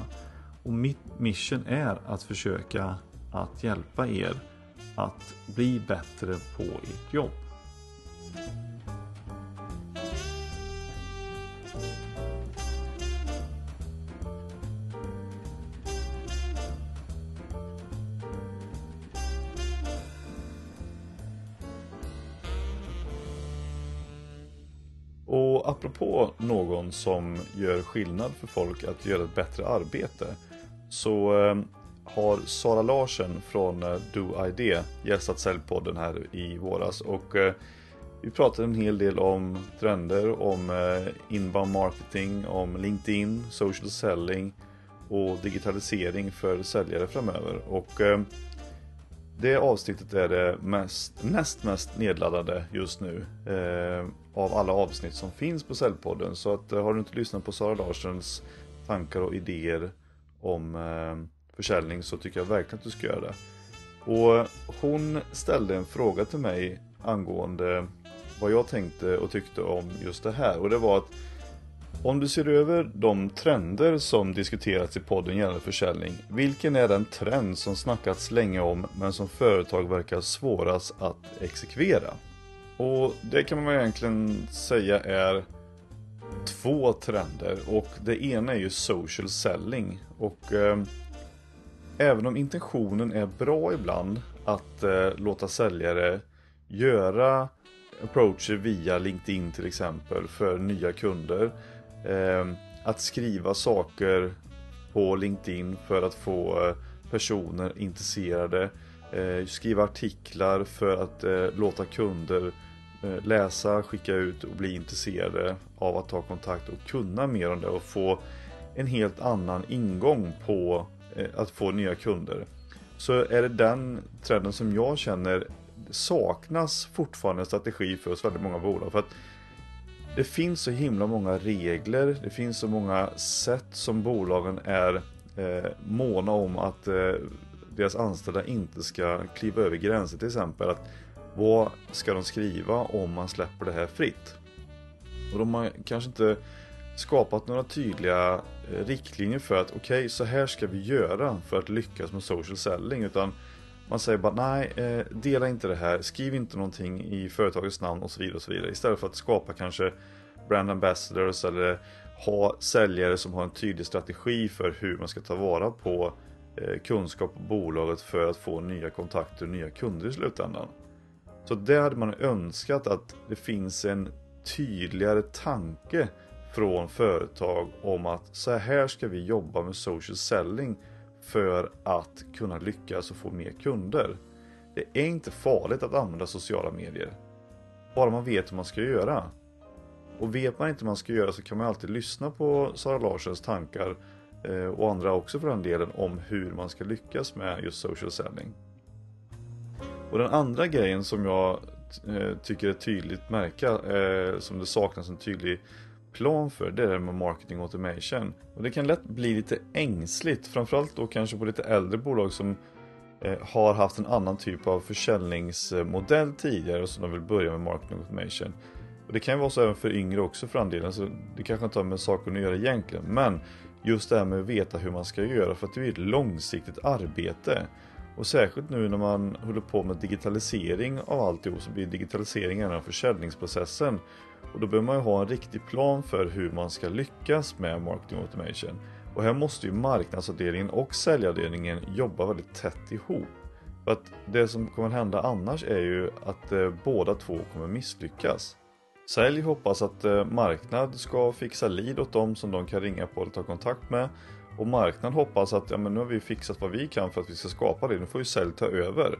Och mitt mission är att försöka att hjälpa er att bli bättre på ert jobb. Och apropå någon som gör skillnad för folk att göra ett bättre arbete så eh, har Sara Larsen från eh, Do ID gästat Säljpodden här i våras och eh, vi pratade en hel del om trender, om eh, inbound marketing, om LinkedIn, social selling och digitalisering för säljare framöver. Och det avsnittet är det mest, näst mest nedladdade just nu eh, av alla avsnitt som finns på Säljpodden. Så att, har du inte lyssnat på Sara Larsens tankar och idéer om eh, försäljning så tycker jag verkligen att du ska göra det. Och hon ställde en fråga till mig angående vad jag tänkte och tyckte om just det här. Och det var att om du ser över de trender som diskuterats i podden gällande försäljning, vilken är den trend som snackats länge om men som företag verkar svårast att exekvera? Och det kan man egentligen säga är två trender och det ena är ju social selling. Och eh, även om intentionen är bra ibland att eh, låta säljare göra approacher via LinkedIn till exempel för nya kunder. Eh, att skriva saker på LinkedIn för att få eh, personer intresserade. Eh, skriva artiklar för att eh, låta kunder eh, läsa, skicka ut och bli intresserade av att ta kontakt och kunna mer om det och få en helt annan ingång på Eh, att få nya kunder. Så är det den trenden som jag känner saknas fortfarande strategi för oss väldigt många bolag. För att det finns så himla många regler, det finns så många sätt som bolagen är eh, måna om att eh, deras anställda inte ska kliva över gränser till exempel. Att vad ska de skriva om man släpper det här fritt? Och de har kanske inte skapat några tydliga eh, riktlinjer för att okej, okay, så här ska vi göra för att lyckas med social selling. Utan man säger bara nej, eh, dela inte det här, skriv inte någonting i företagets namn och så vidare. och så vidare. Istället för att skapa kanske brand ambassadors eller ha säljare som har en tydlig strategi för hur man ska ta vara på eh, kunskap på bolaget för att få nya kontakter och nya kunder i slutändan. Så det hade man önskat att det finns en tydligare tanke från företag om att så här ska vi jobba med social selling för att kunna lyckas och få mer kunder. Det är inte farligt att använda sociala medier. Bara man vet hur man ska göra. Och vet man inte hur man ska göra så kan man alltid lyssna på Sara Larsens tankar eh, och andra också för den delen om hur man ska lyckas med just social selling. Och den andra grejen som jag eh, tycker är tydligt märka, eh, som det saknas en tydlig plan för det är det med marketing automation. Och det kan lätt bli lite ängsligt, framförallt då kanske på lite äldre bolag som eh, har haft en annan typ av försäljningsmodell tidigare och som de vill börja med marketing automation. Och det kan ju vara så även för yngre också för andelen, så det kanske inte har med saken att göra egentligen. Men just det här med att veta hur man ska göra för att det är ett långsiktigt arbete. Och särskilt nu när man håller på med digitalisering av alltihop så blir digitalisering en av försäljningsprocessen. Och då behöver man ju ha en riktig plan för hur man ska lyckas med marketing automation. Och här måste ju marknadsavdelningen och säljavdelningen jobba väldigt tätt ihop. För att det som kommer hända annars är ju att eh, båda två kommer misslyckas. Sälj hoppas att eh, marknad ska fixa lead åt dem som de kan ringa på eller ta kontakt med. Och marknad hoppas att ja, men nu har vi fixat vad vi kan för att vi ska skapa det, nu får ju sälj ta över.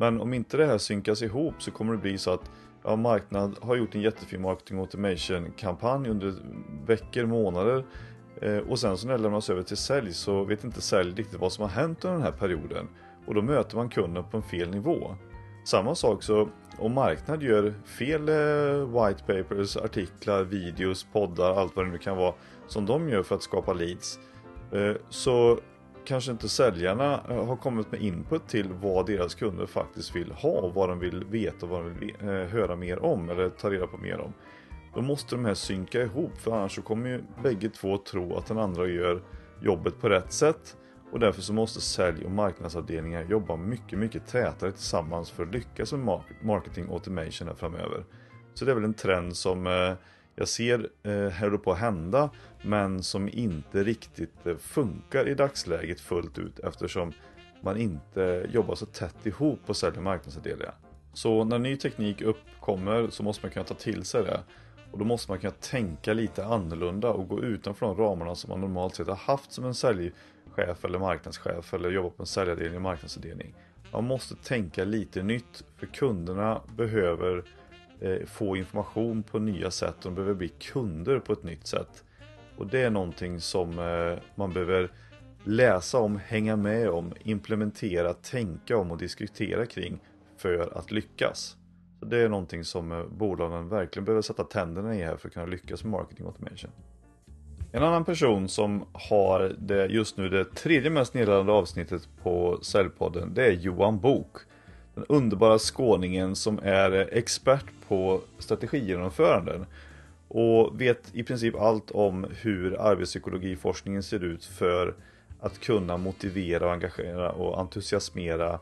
Men om inte det här synkas ihop så kommer det bli så att ja, marknad har gjort en jättefin marketing automation kampanj under veckor, månader eh, och sen så när det lämnas över till sälj så vet inte sälj riktigt vad som har hänt under den här perioden och då möter man kunden på en fel nivå. Samma sak så om marknad gör fel eh, white papers, artiklar, videos, poddar, allt vad det nu kan vara som de gör för att skapa leads eh, så kanske inte säljarna eh, har kommit med input till vad deras kunder faktiskt vill ha och vad de vill veta och vad de vill eh, höra mer om eller ta reda på mer om. Då måste de här synka ihop för annars så kommer ju bägge två tro att den andra gör jobbet på rätt sätt och därför så måste sälj och marknadsavdelningar jobba mycket, mycket tätare tillsammans för att lyckas med marketing automation här framöver. Så det är väl en trend som eh, jag ser eh, och på att hända men som inte riktigt eh, funkar i dagsläget fullt ut eftersom man inte jobbar så tätt ihop på sälj och marknadsavdelningar. Så när ny teknik uppkommer så måste man kunna ta till sig det. Och då måste man kunna tänka lite annorlunda och gå utanför de ramarna som man normalt sett har haft som en säljchef eller marknadschef eller jobbar på en säljavdelning och marknadsavdelning. Man måste tänka lite nytt för kunderna behöver Eh, få information på nya sätt. De behöver bli kunder på ett nytt sätt. Och det är någonting som eh, man behöver läsa om, hänga med om, implementera, tänka om och diskutera kring för att lyckas. Så Det är någonting som eh, bolagen verkligen behöver sätta tänderna i här för att kunna lyckas med marketing automation. En annan person som har det just nu det tredje mest nedladdade avsnittet på Säljpodden det är Johan Bok. Den underbara skåningen som är expert på strategigenomföranden och vet i princip allt om hur arbetspsykologiforskningen ser ut för att kunna motivera, och engagera och entusiasmera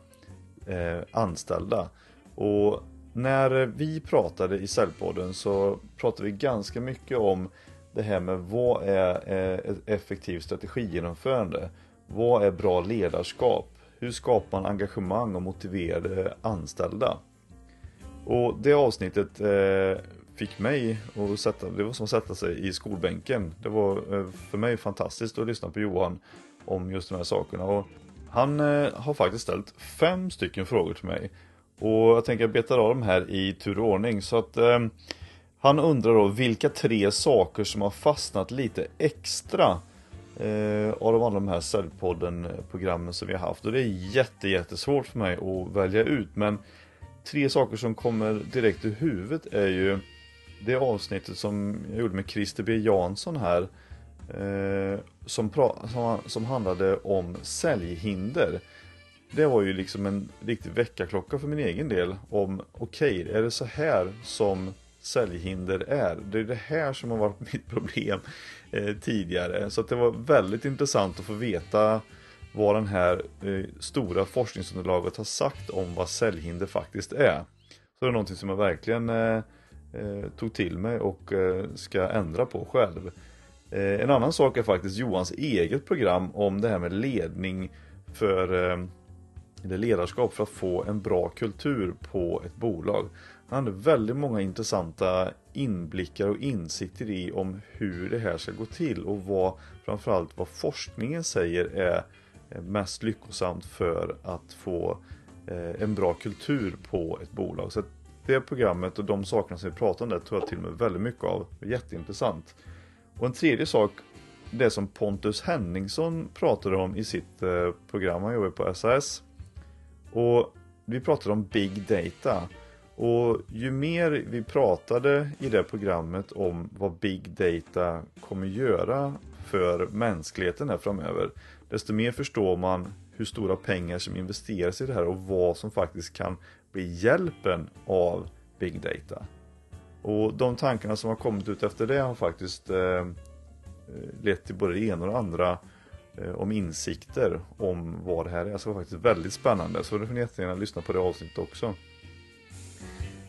eh, anställda. Och när vi pratade i Säljpodden så pratade vi ganska mycket om det här med vad är eh, ett effektivt strategigenomförande? Vad är bra ledarskap? Hur skapar man engagemang och motiverade anställda? Och det avsnittet eh, fick mig att sätta, det var som att sätta sig i skolbänken. Det var eh, för mig fantastiskt att lyssna på Johan om just de här sakerna. Och han eh, har faktiskt ställt fem stycken frågor till mig. Och jag tänker beta av dem här i tur och ordning. Så att eh, han undrar då vilka tre saker som har fastnat lite extra eh, av de alla de här Säljpodden-programmen som vi har haft. Och det är jätte, jättesvårt för mig att välja ut. Men tre saker som kommer direkt i huvudet är ju det avsnittet som jag gjorde med Christer B Jansson här. Eh, som, som, som handlade om säljhinder. Det var ju liksom en riktig väckarklocka för min egen del om okej, okay, är det så här som säljhinder är. Det är det här som har varit [laughs] mitt problem eh, tidigare. Så det var väldigt intressant att få veta vad den här eh, stora forskningsunderlaget har sagt om vad säljhinder faktiskt är. Så det är någonting som jag verkligen eh, eh tog till mig och eh, ska ändra på själv. Eh, en annan sak är faktiskt Johans eget program om det här med ledning för eh, eller ledarskap för att få en bra kultur på ett bolag. Han hade väldigt många intressanta inblickar och insikter i om hur det här ska gå till och vad framförallt vad forskningen säger är mest lyckosamt för att få eh, en bra kultur på ett bolag. Så det programmet och de sakerna som vi pratade om där tog jag till mig väldigt mycket av. Jätteintressant. Och en tredje sak, det som Pontus Henningsson pratade om i sitt eh, program, han jobbar på SAS. Och vi pratade om Big Data. Och ju mer vi pratade i det programmet om vad Big Data kommer göra för mänskligheten här framöver, desto mer förstår man hur stora pengar som investeras i det här och vad som faktiskt kan bli hjälpen av Big Data. Och de tankarna som har kommit ut efter det har faktiskt eh, eh lett till både det ena och det andra eh, om insikter om vad det här är. Så det var faktiskt väldigt spännande. Så du får jättegärna lyssna på det avsnittet också.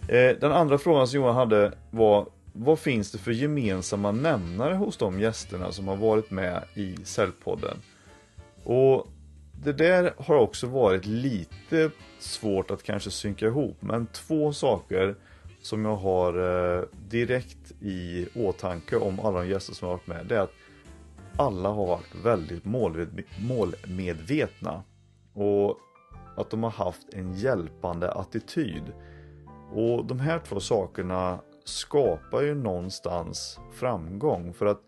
Eh, den andra frågan som Johan hade var vad finns det för gemensamma nämnare hos de gästerna som har varit med i Säljpodden? Och det där har också varit lite svårt att kanske synka ihop, men två saker som jag har eh, direkt i åtanke om alla de gäster som har varit med, det är att alla har varit väldigt målmedvetna och att de har haft en hjälpande attityd. Och de här två sakerna skapar ju någonstans framgång för att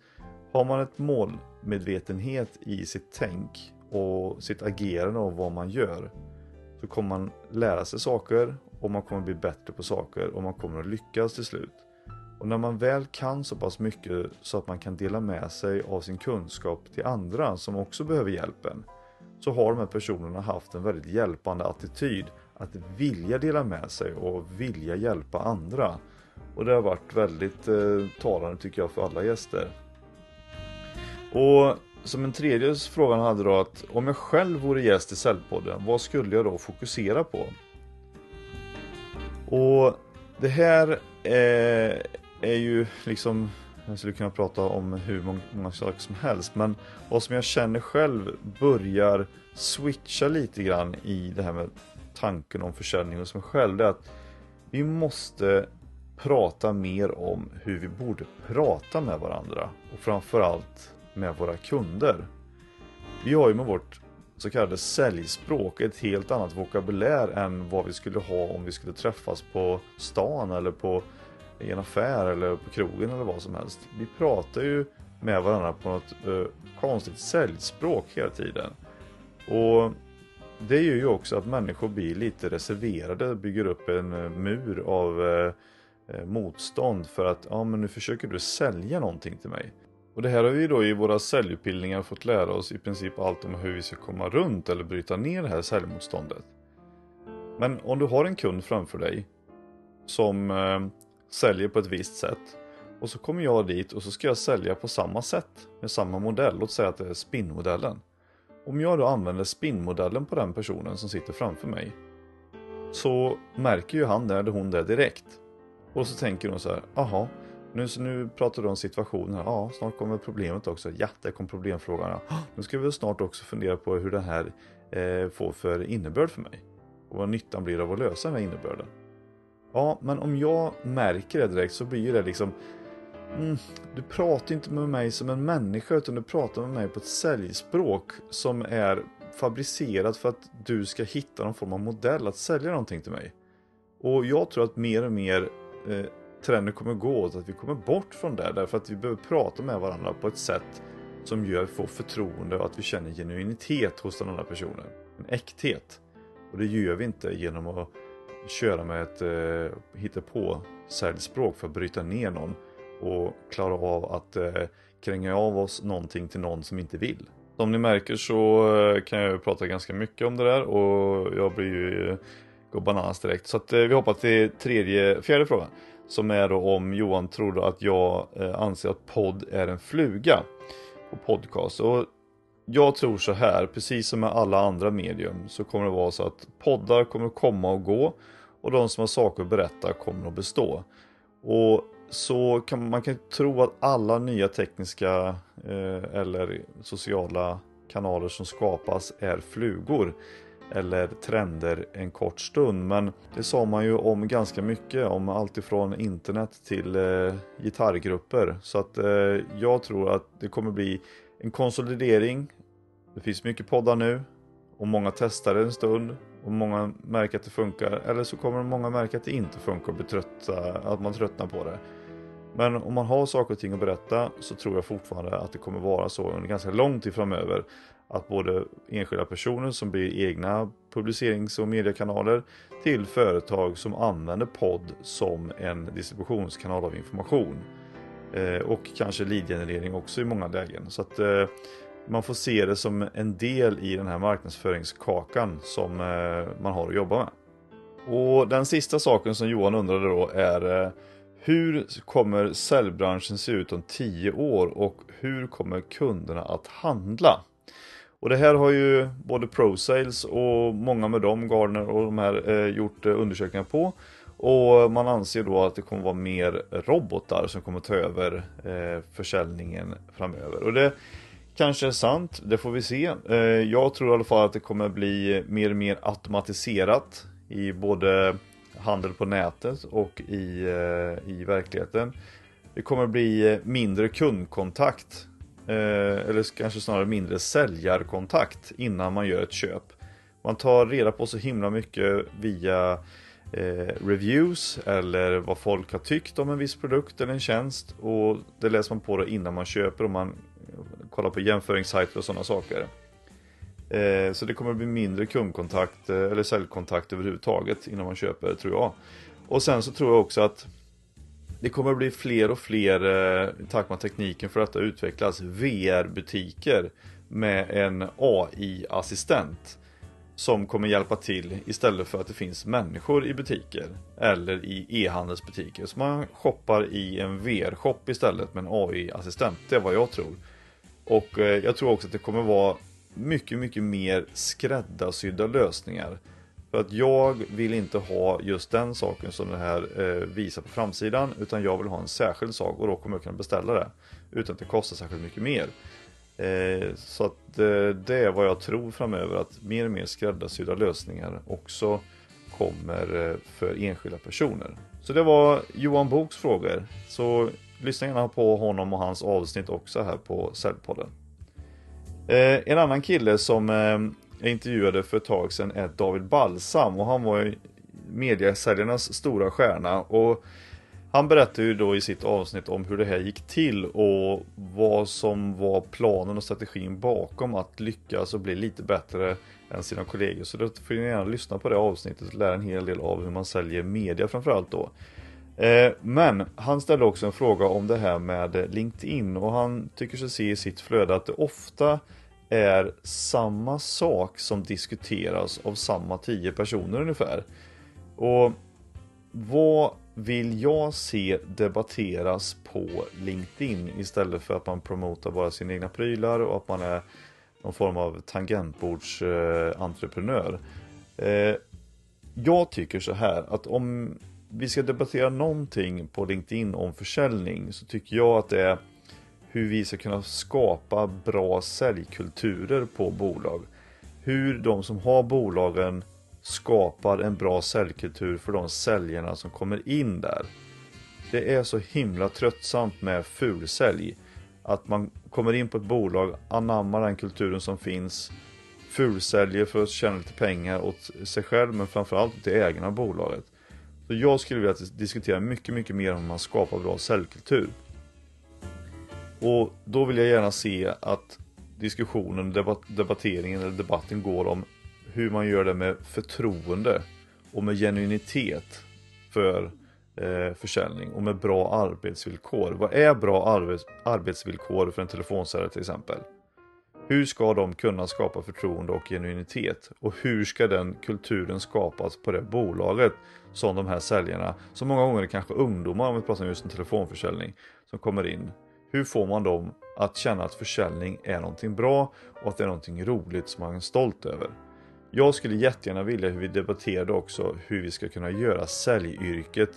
har man ett målmedvetenhet i sitt tänk och sitt agerande och vad man gör så kommer man lära sig saker och man kommer bli bättre på saker och man kommer att lyckas till slut. Och när man väl kan så pass mycket så att man kan dela med sig av sin kunskap till andra som också behöver hjälpen så har de här personerna haft en väldigt hjälpande attityd att vilja dela med sig och vilja hjälpa andra. Och det har varit väldigt eh, talande tycker jag för alla gäster. Och som en tredje fråga han hade då att om jag själv vore gäst i Cellpodden, vad skulle jag då fokusera på? Och det här är, är ju liksom, jag skulle kunna prata om hur många, många saker som helst, men vad som jag känner själv börjar switcha lite grann i det här med tanken om försäljning hos mig själv, det är att vi måste prata mer om hur vi borde prata med varandra och framförallt med våra kunder. Vi har ju med vårt så kallade säljspråk ett helt annat vokabulär än vad vi skulle ha om vi skulle träffas på stan eller på i en affär eller på krogen eller vad som helst. Vi pratar ju med varandra på något eh, konstigt säljspråk hela tiden. Och det gör ju också att människor blir lite reserverade, bygger upp en eh, mur av eh, eh, motstånd för att ja men nu försöker du sälja någonting till mig. Och det här har vi då i våra säljutbildningar fått lära oss i princip allt om hur vi ska komma runt eller bryta ner det här säljmotståndet. Men om du har en kund framför dig som eh, säljer på ett visst sätt och så kommer jag dit och så ska jag sälja på samma sätt med samma modell. Låt säga att det är spinnmodellen. Om jag då använder spinnmodellen på den personen som sitter framför mig så märker ju han det eller hon det direkt. Och så tänker hon så här, aha, nu, nu pratar du om situationen här. Ja, snart kommer problemet också. Ja, där kom problemfrågan. Ja, nu ska vi snart också fundera på hur det här eh, får för innebörd för mig. Och vad nyttan blir av att lösa den här innebörden. Ja, men om jag märker det direkt så blir det liksom mm, Du pratar inte med mig som en människa utan du pratar med mig på ett säljspråk som är fabricerat för att du ska hitta någon form av modell att sälja någonting till mig. Och jag tror att mer och mer eh, trenden kommer gå åt att vi kommer bort från det därför att vi behöver prata med varandra på ett sätt som gör att vi får förtroende och att vi känner genuinitet hos den andra personen. En äkthet. Och det gör vi inte genom att köra med ett eh, hittepå säljspråk för att bryta ner någon och klara av att eh, kränga av oss någonting till någon som inte vill. Som ni märker så eh, kan jag prata ganska mycket om det där och jag blir ju eh, gå bananas direkt. Så att, eh, vi hoppar till tredje, fjärde frågan. Som är då om Johan tror att jag eh, anser att podd är en fluga på podcast. Och jag tror så här, precis som med alla andra medium så kommer det vara så att poddar kommer komma och gå och de som har saker att berätta kommer att bestå. Och så kan man kan tro att alla nya tekniska eh, eller sociala kanaler som skapas är flugor eller trender en kort stund. Men det sa man ju om ganska mycket, om allt ifrån internet till eh, gitarrgrupper. Så att eh, jag tror att det kommer bli en konsolidering. Det finns mycket poddar nu och många testar en stund och många märker att det funkar. Eller så kommer många märka att det inte funkar och bli trötta, att man tröttnar på det. Men om man har saker och ting att berätta så tror jag fortfarande att det kommer vara så under ganska lång tid framöver att både enskilda personer som blir egna publicerings och mediekanaler till företag som använder podd som en distributionskanal av information. Eh, och kanske lead-generering också i många lägen. Så att eh, man får se det som en del i den här marknadsföringskakan som eh, man har att jobba med. Och den sista saken som Johan undrade då är eh, hur kommer säljbranschen se ut om 10 år och hur kommer kunderna att handla? Och det här har ju både ProSales och många med dem, Gardner och de här, eh, gjort eh, undersökningar på. Och man anser då att det kommer vara mer robotar som kommer ta över eh, försäljningen framöver. Och det kanske är sant, det får vi se. Eh, jag tror i alla fall att det kommer bli mer och mer automatiserat i både handel på nätet och i, eh, i verkligheten. Det kommer bli eh, mindre kundkontakt eh, eller kanske snarare mindre säljarkontakt innan man gör ett köp. Man tar reda på så himla mycket via eh, reviews eller vad folk har tyckt om en viss produkt eller en tjänst och det läser man på då innan man köper och man kollar på jämföringssajter och sådana saker. Eh, så det kommer att bli mindre kundkontakt eh, eller säljkontakt överhuvudtaget innan man köper tror jag. Och sen så tror jag också att det kommer att bli fler och fler, eh, tack vare tekniken för detta utvecklas, VR-butiker med en AI-assistent som kommer hjälpa till istället för att det finns människor i butiker eller i e-handelsbutiker. Så man shoppar i en VR-shop istället med en AI-assistent. Det är vad jag tror. Och eh, jag tror också att det kommer vara mycket, mycket mer skräddarsydda lösningar. För att jag vill inte ha just den saken som det här eh, visar på framsidan utan jag vill ha en särskild sak och då kommer jag kunna beställa det utan att det kostar särskilt mycket mer. Eh, så att eh, det är vad jag tror framöver att mer och mer skräddarsydda lösningar också kommer eh, för enskilda personer. Så det var Johan Boks frågor. Så lyssna gärna på honom och hans avsnitt också här på Säljpodden. Eh, en annan kille som eh, jag intervjuade för ett tag sedan är David Balsam och han var ju mediasäljarnas stora stjärna. Och han berättade ju då i sitt avsnitt om hur det här gick till och vad som var planen och strategin bakom att lyckas och bli lite bättre än sina kollegor. Så då får ni gärna lyssna på det avsnittet och lära en hel del av hur man säljer media framförallt då. Eh, men han ställde också en fråga om det här med LinkedIn och han tycker sig se i sitt flöde att det ofta är samma sak som diskuteras av samma tio personer ungefär. Och vad vill jag se debatteras på LinkedIn istället för att man promotar bara sina egna prylar och att man är någon form av tangentbordsentreprenör. Eh, jag tycker så här att om vi ska debattera någonting på LinkedIn om försäljning så tycker jag att det är hur vi ska kunna skapa bra säljkulturer på bolag. Hur de som har bolagen skapar en bra säljkultur för de säljarna som kommer in där. Det är så himla tröttsamt med fulsälj. Att man kommer in på ett bolag, anammar den kulturen som finns, fulsäljer för att tjäna lite pengar åt sig själv men framförallt åt ägarna av bolaget. Så jag skulle vilja diskutera mycket, mycket mer om hur man skapar bra säljkultur. Och då vill jag gärna se att diskussionen, debatt, debatteringen eller debatten går om hur man gör det med förtroende och med genuinitet för eh, försäljning och med bra arbetsvillkor. Vad är bra arbets arbetsvillkor för en telefonsäljare till exempel? Hur ska de kunna skapa förtroende och genuinitet? Och hur ska den kulturen skapas på det bolaget som de här säljarna, som många gånger är kanske ungdomar om vi pratar om just en telefonförsäljning, som kommer in. Hur får man dem att känna att försäljning är någonting bra och att det är någonting roligt som man är stolt över? Jag skulle jättegärna vilja hur vi debatterade också hur vi ska kunna göra säljyrket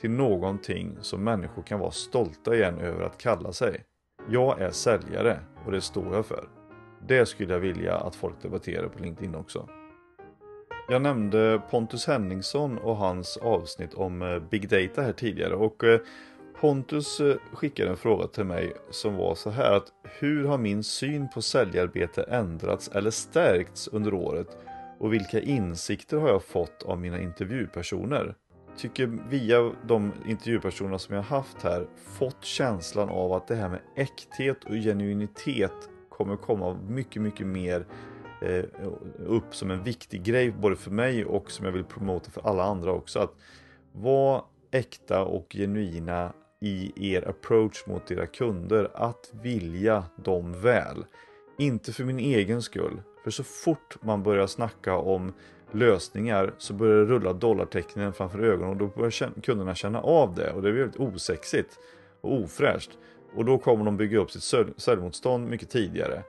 till någonting som människor kan vara stolta igen över att kalla sig. Jag är säljare och det står jag för. Det skulle jag vilja att folk debatterar på LinkedIn också. Jag nämnde Pontus Henningsson och hans avsnitt om eh, Big Data här tidigare och eh, Pontus eh, skickade en fråga till mig som var så här att hur har min syn på säljarbete ändrats eller stärkts under året och vilka insikter har jag fått av mina intervjupersoner? Tycker via de intervjupersoner som jag haft här fått känslan av att det här med äkthet och genuinitet kommer komma mycket, mycket mer eh, upp som en viktig grej både för mig och som jag vill promota för alla andra också. Att vara äkta och genuina i er approach mot era kunder. Att vilja dem väl. Inte för min egen skull, för så fort man börjar snacka om lösningar så börjar det rulla dollartecknen framför ögonen och då börjar kunderna känna av det och det är väldigt osexigt och ofräscht. Och då kommer de bygga upp sitt säljmotstånd mycket tidigare.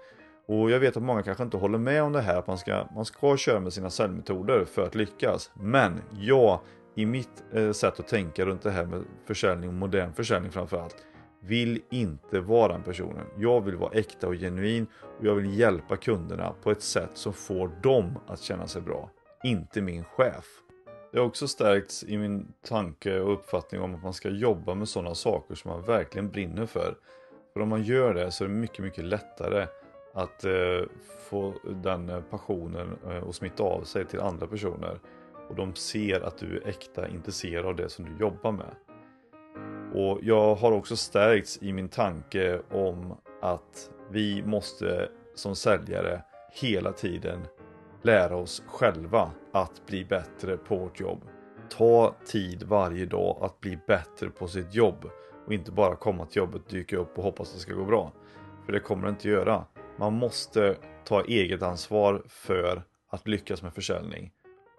Och jag vet att många kanske inte håller med om det här att man ska, man ska köra med sina säljmetoder för att lyckas. Men jag, i mitt eh, sätt att tänka runt det här med försäljning, modern försäljning framförallt, vill inte vara den personen. Jag vill vara äkta och genuin och jag vill hjälpa kunderna på ett sätt som får dem att känna sig bra. Inte min chef. Det har också stärkts i min tanke och uppfattning om att man ska jobba med sådana saker som man verkligen brinner för. För om man gör det så är det mycket, mycket lättare att eh, få den eh, passionen eh, att smitta av sig till andra personer. Och de ser att du är äkta intresserad av det som du jobbar med. Och jag har också stärkts i min tanke om att vi måste som säljare hela tiden lära oss själva att bli bättre på vårt jobb. Ta tid varje dag att bli bättre på sitt jobb och inte bara komma till jobbet, dyka upp och hoppas att det ska gå bra. För det kommer det inte göra. Man måste ta eget ansvar för att lyckas med försäljning.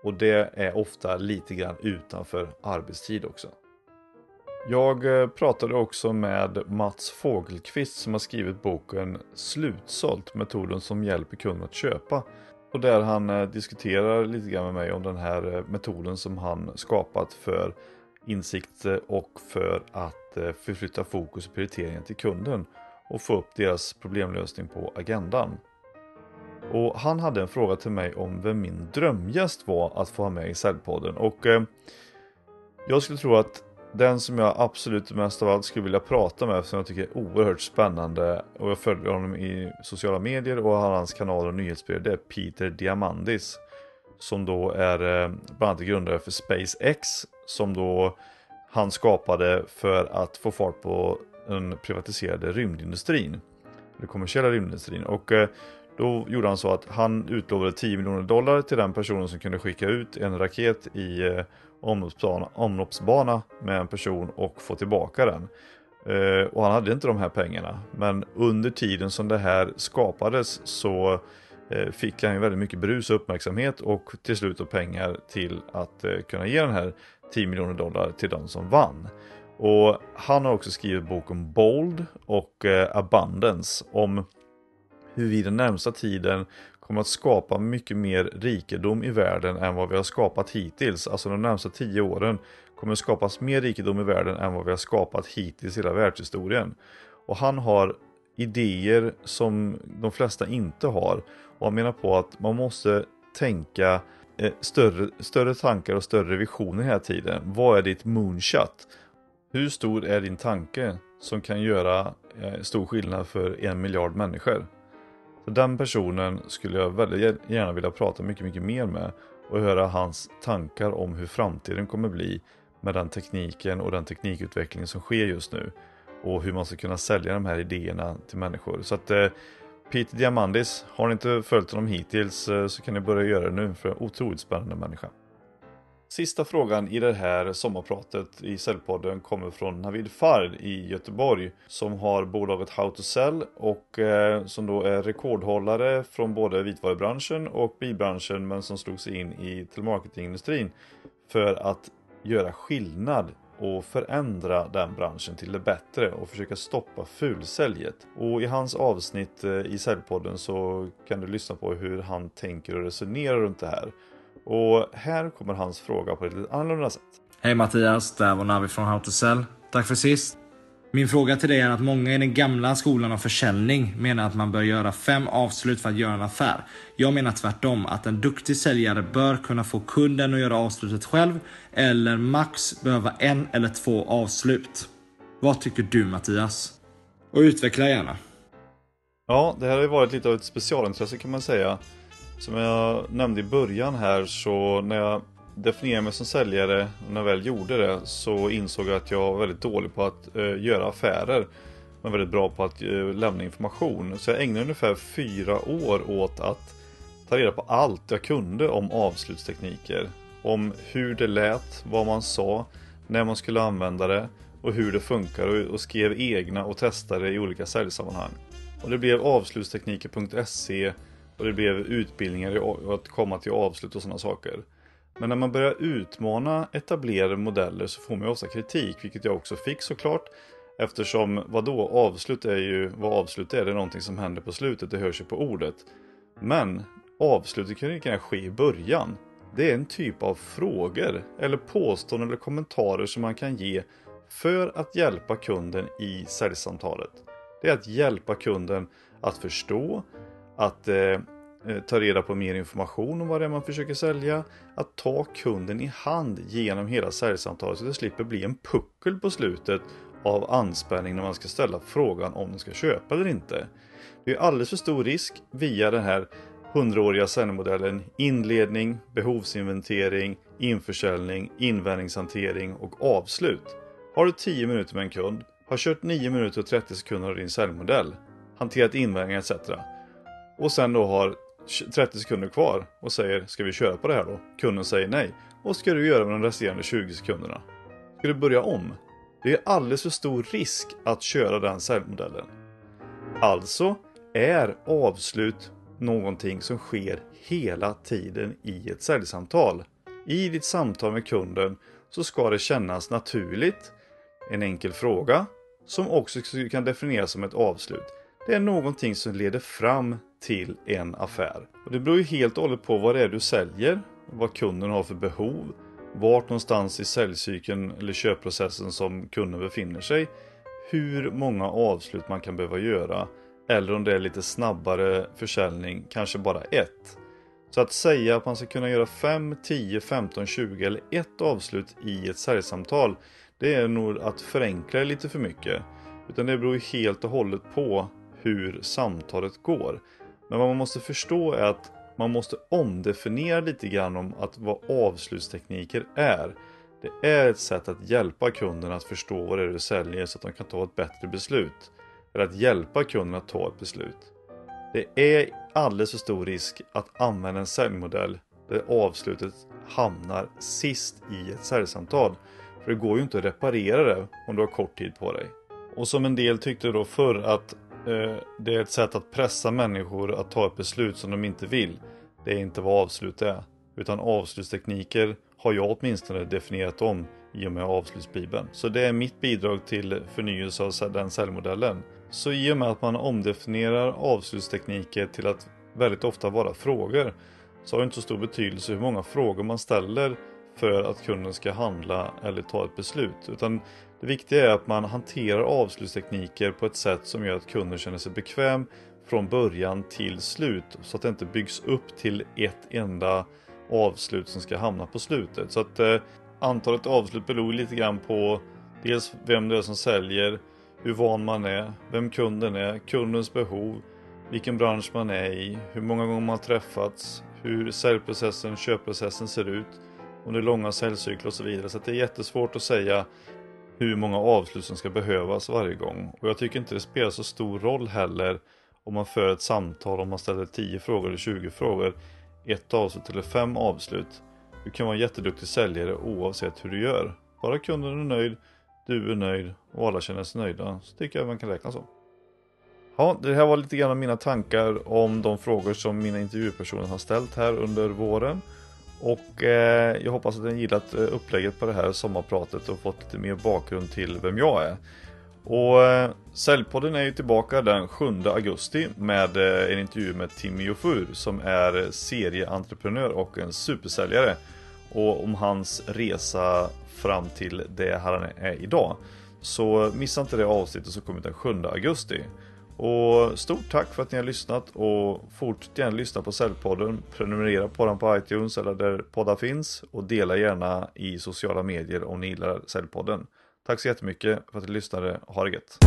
Och det är ofta lite grann utanför arbetstid också. Jag eh, pratade också med Mats Fågelqvist som har skrivit boken Slutsålt, metoden som hjälper kunden att köpa. Och där han eh, diskuterar lite grann med mig om den här eh, metoden som han skapat för insikt och för att förflytta fokus och prioriteringen till kunden och få upp deras problemlösning på agendan. Och han hade en fråga till mig om vem min drömgäst var att få ha med i Säljpodden och eh, jag skulle tro att den som jag absolut mest av allt skulle vilja prata med som jag tycker är oerhört spännande och jag följer honom i sociala medier och har hans kanaler och nyhetsbrev det är Peter Diamandis som då är eh, bland annat grundare för SpaceX som då han skapade för att få fart på den privatiserade rymdindustrin. Den kommersiella rymdindustrin och eh, då gjorde han så att han utlovade 10 miljoner dollar till den personen som kunde skicka ut en raket i eh, omloppsbana, omloppsbana med en person och få tillbaka den. Eh, och han hade inte de här pengarna. Men under tiden som det här skapades så eh, fick han ju väldigt mycket brus och uppmärksamhet och till slut och pengar till att eh, kunna ge den här 10 miljoner dollar till de som vann. Och han har också skrivit boken Bold och eh, Abundance om hur vi den närmsta tiden kommer att skapa mycket mer rikedom i världen än vad vi har skapat hittills. Alltså de närmsta tio åren kommer att skapas mer rikedom i världen än vad vi har skapat hittills i hela världshistorien. Och han har idéer som de flesta inte har. Och han menar på att man måste tänka eh, större, större tankar och större visioner hela tiden. Vad är ditt moonshot? Hur stor är din tanke som kan göra eh, stor skillnad för en miljard människor? Så den personen skulle jag väldigt gärna vilja prata mycket, mycket mer med och höra hans tankar om hur framtiden kommer bli med den tekniken och den teknikutveckling som sker just nu och hur man ska kunna sälja de här idéerna till människor. Så att eh, Peter Diamandis, har ni inte följt honom hittills eh, så kan ni börja göra det nu för en otroligt spännande människa. Sista frågan i det här sommarpratet i Säljpodden kommer från Navid Fard i Göteborg som har bolaget How to Sell och eh, som då är rekordhållare från både vitvarubranschen och bilbranschen men som slog sig in i telemarketingindustrin för att göra skillnad och förändra den branschen till det bättre och försöka stoppa fulsäljet. Och i hans avsnitt eh, i Säljpodden så kan du lyssna på hur han tänker och resonerar runt det här. Och här kommer hans fråga på ett lite annorlunda sätt. Hej Mattias, det här var Navi från How to Sell. Tack för sist. Min fråga till dig är att många i den gamla skolan av försäljning menar att man bör göra fem avslut för att göra en affär. Jag menar tvärtom, att en duktig säljare bör kunna få kunden att göra avslutet själv eller max behöva en eller två avslut. Vad tycker du Mattias? Och utveckla gärna. Ja, det här har ju varit lite av ett specialintresse kan man säga. Som jag nämnde i början här så när jag definierade mig som säljare och när jag väl gjorde det så insåg jag att jag var väldigt dålig på att eh, göra affärer. Men väldigt bra på att eh, lämna information. Så jag ägnade ungefär fyra år åt att ta reda på allt jag kunde om avslutstekniker. Om hur det lät, vad man sa, när man skulle använda det och hur det funkar och, och skrev egna och testade i olika säljsammanhang. Och det blev avslutstekniker.se och det blev utbildningar i att komma till avslut och sådana saker. Men när man börjar utmana etablerade modeller så får man ju ofta kritik, vilket jag också fick såklart. Eftersom vad då avslut är ju, vad avslut är, det är någonting som händer på slutet, det hörs ju på ordet. Men avslutet kan ju gärna ske i början. Det är en typ av frågor eller påståenden eller kommentarer som man kan ge för att hjälpa kunden i säljsamtalet. Det är att hjälpa kunden att förstå, att eh, eh, ta reda på mer information om vad det är man försöker sälja. Att ta kunden i hand genom hela säljsamtalet så det slipper bli en puckel på slutet av anspänning när man ska ställa frågan om de ska köpa eller inte. Det är alldeles för stor risk via den här hundraåriga säljmodellen inledning, behovsinventering, införsäljning, invändningshantering och avslut. Har du 10 minuter med en kund, har kört 9 minuter och 30 sekunder av din säljmodell, hanterat invändningar etc. Och sen då har 30 sekunder kvar och säger ska vi köra på det här då? Kunden säger nej. Vad ska du göra med de resterande 20 sekunderna? Ska du börja om? Det är alldeles för stor risk att köra den säljmodellen. Alltså är avslut någonting som sker hela tiden i ett säljsamtal. I ditt samtal med kunden så ska det kännas naturligt, en enkel fråga, som också kan definieras som ett avslut. Det är någonting som leder fram till en affär. Och Det beror ju helt och hållet på vad det är du säljer, vad kunden har för behov, vart någonstans i säljcykeln eller köpprocessen som kunden befinner sig, hur många avslut man kan behöva göra eller om det är lite snabbare försäljning, kanske bara ett. Så att säga att man ska kunna göra 5, 10, 15, 20 eller ett avslut i ett säljsamtal det är nog att förenkla det lite för mycket. Utan det beror ju helt och hållet på hur samtalet går. Men vad man måste förstå är att man måste omdefiniera lite grann om att vad avslutstekniker är. Det är ett sätt att hjälpa kunden att förstå vad det är du säljer så att de kan ta ett bättre beslut. Eller att hjälpa kunden att ta ett beslut. Det är alldeles för stor risk att använda en säljmodell där avslutet hamnar sist i ett säljsamtal. För det går ju inte att reparera det om du har kort tid på dig. Och som en del tyckte då förr att Eh, det är ett sätt att pressa människor att ta ett beslut som de inte vill. Det är inte vad avslut är. Utan avslutstekniker har jag åtminstone definierat om i och med avslutsbibeln. Så det är mitt bidrag till förnyelse av den säljmodellen. Så i och med att man omdefinierar avslutstekniker till att väldigt ofta vara frågor så har det inte så stor betydelse hur många frågor man ställer för att kunden ska handla eller ta ett beslut. Utan det viktiga är att man hanterar avslutstekniker på ett sätt som gör att kunden känner sig bekväm från början till slut. Så att det inte byggs upp till ett enda avslut som ska hamna på slutet. Så att eh, antalet avslut beror lite grann på dels vem det är som säljer, hur van man är, vem kunden är, kundens behov, vilken bransch man är i, hur många gånger man har träffats, hur säljprocessen, köpprocessen ser ut, om det är långa säljcykler och så vidare. Så det är jättesvårt att säga hur många avslut som ska behövas varje gång. Och jag tycker inte det spelar så stor roll heller om man för ett samtal, om man ställer 10 frågor eller 20 frågor, ett avslut eller fem avslut. Du kan vara en jätteduktig säljare oavsett hur du gör. Bara kunden är nöjd, du är nöjd och alla känner sig nöjda så tycker jag man kan räkna så. Ja, det här var lite grann av mina tankar om de frågor som mina intervjupersoner har ställt här under våren. Och eh, jag hoppas att ni gillat eh, upplägget på det här sommarpratet och fått lite mer bakgrund till vem jag är. Och eh, Säljpodden är ju tillbaka den 7 augusti med eh, en intervju med Timmy Jofur som är serieentreprenör och en supersäljare. Och om hans resa fram till det han är idag. Så missa inte det avsnittet som kommer den 7 augusti. Och stort tack för att ni har lyssnat och fortsätt gärna lyssna på Säljpodden. Prenumerera på den på iTunes eller där poddar finns och dela gärna i sociala medier om ni gillar Säljpodden. Tack så jättemycket för att ni lyssnade. Ha det gött!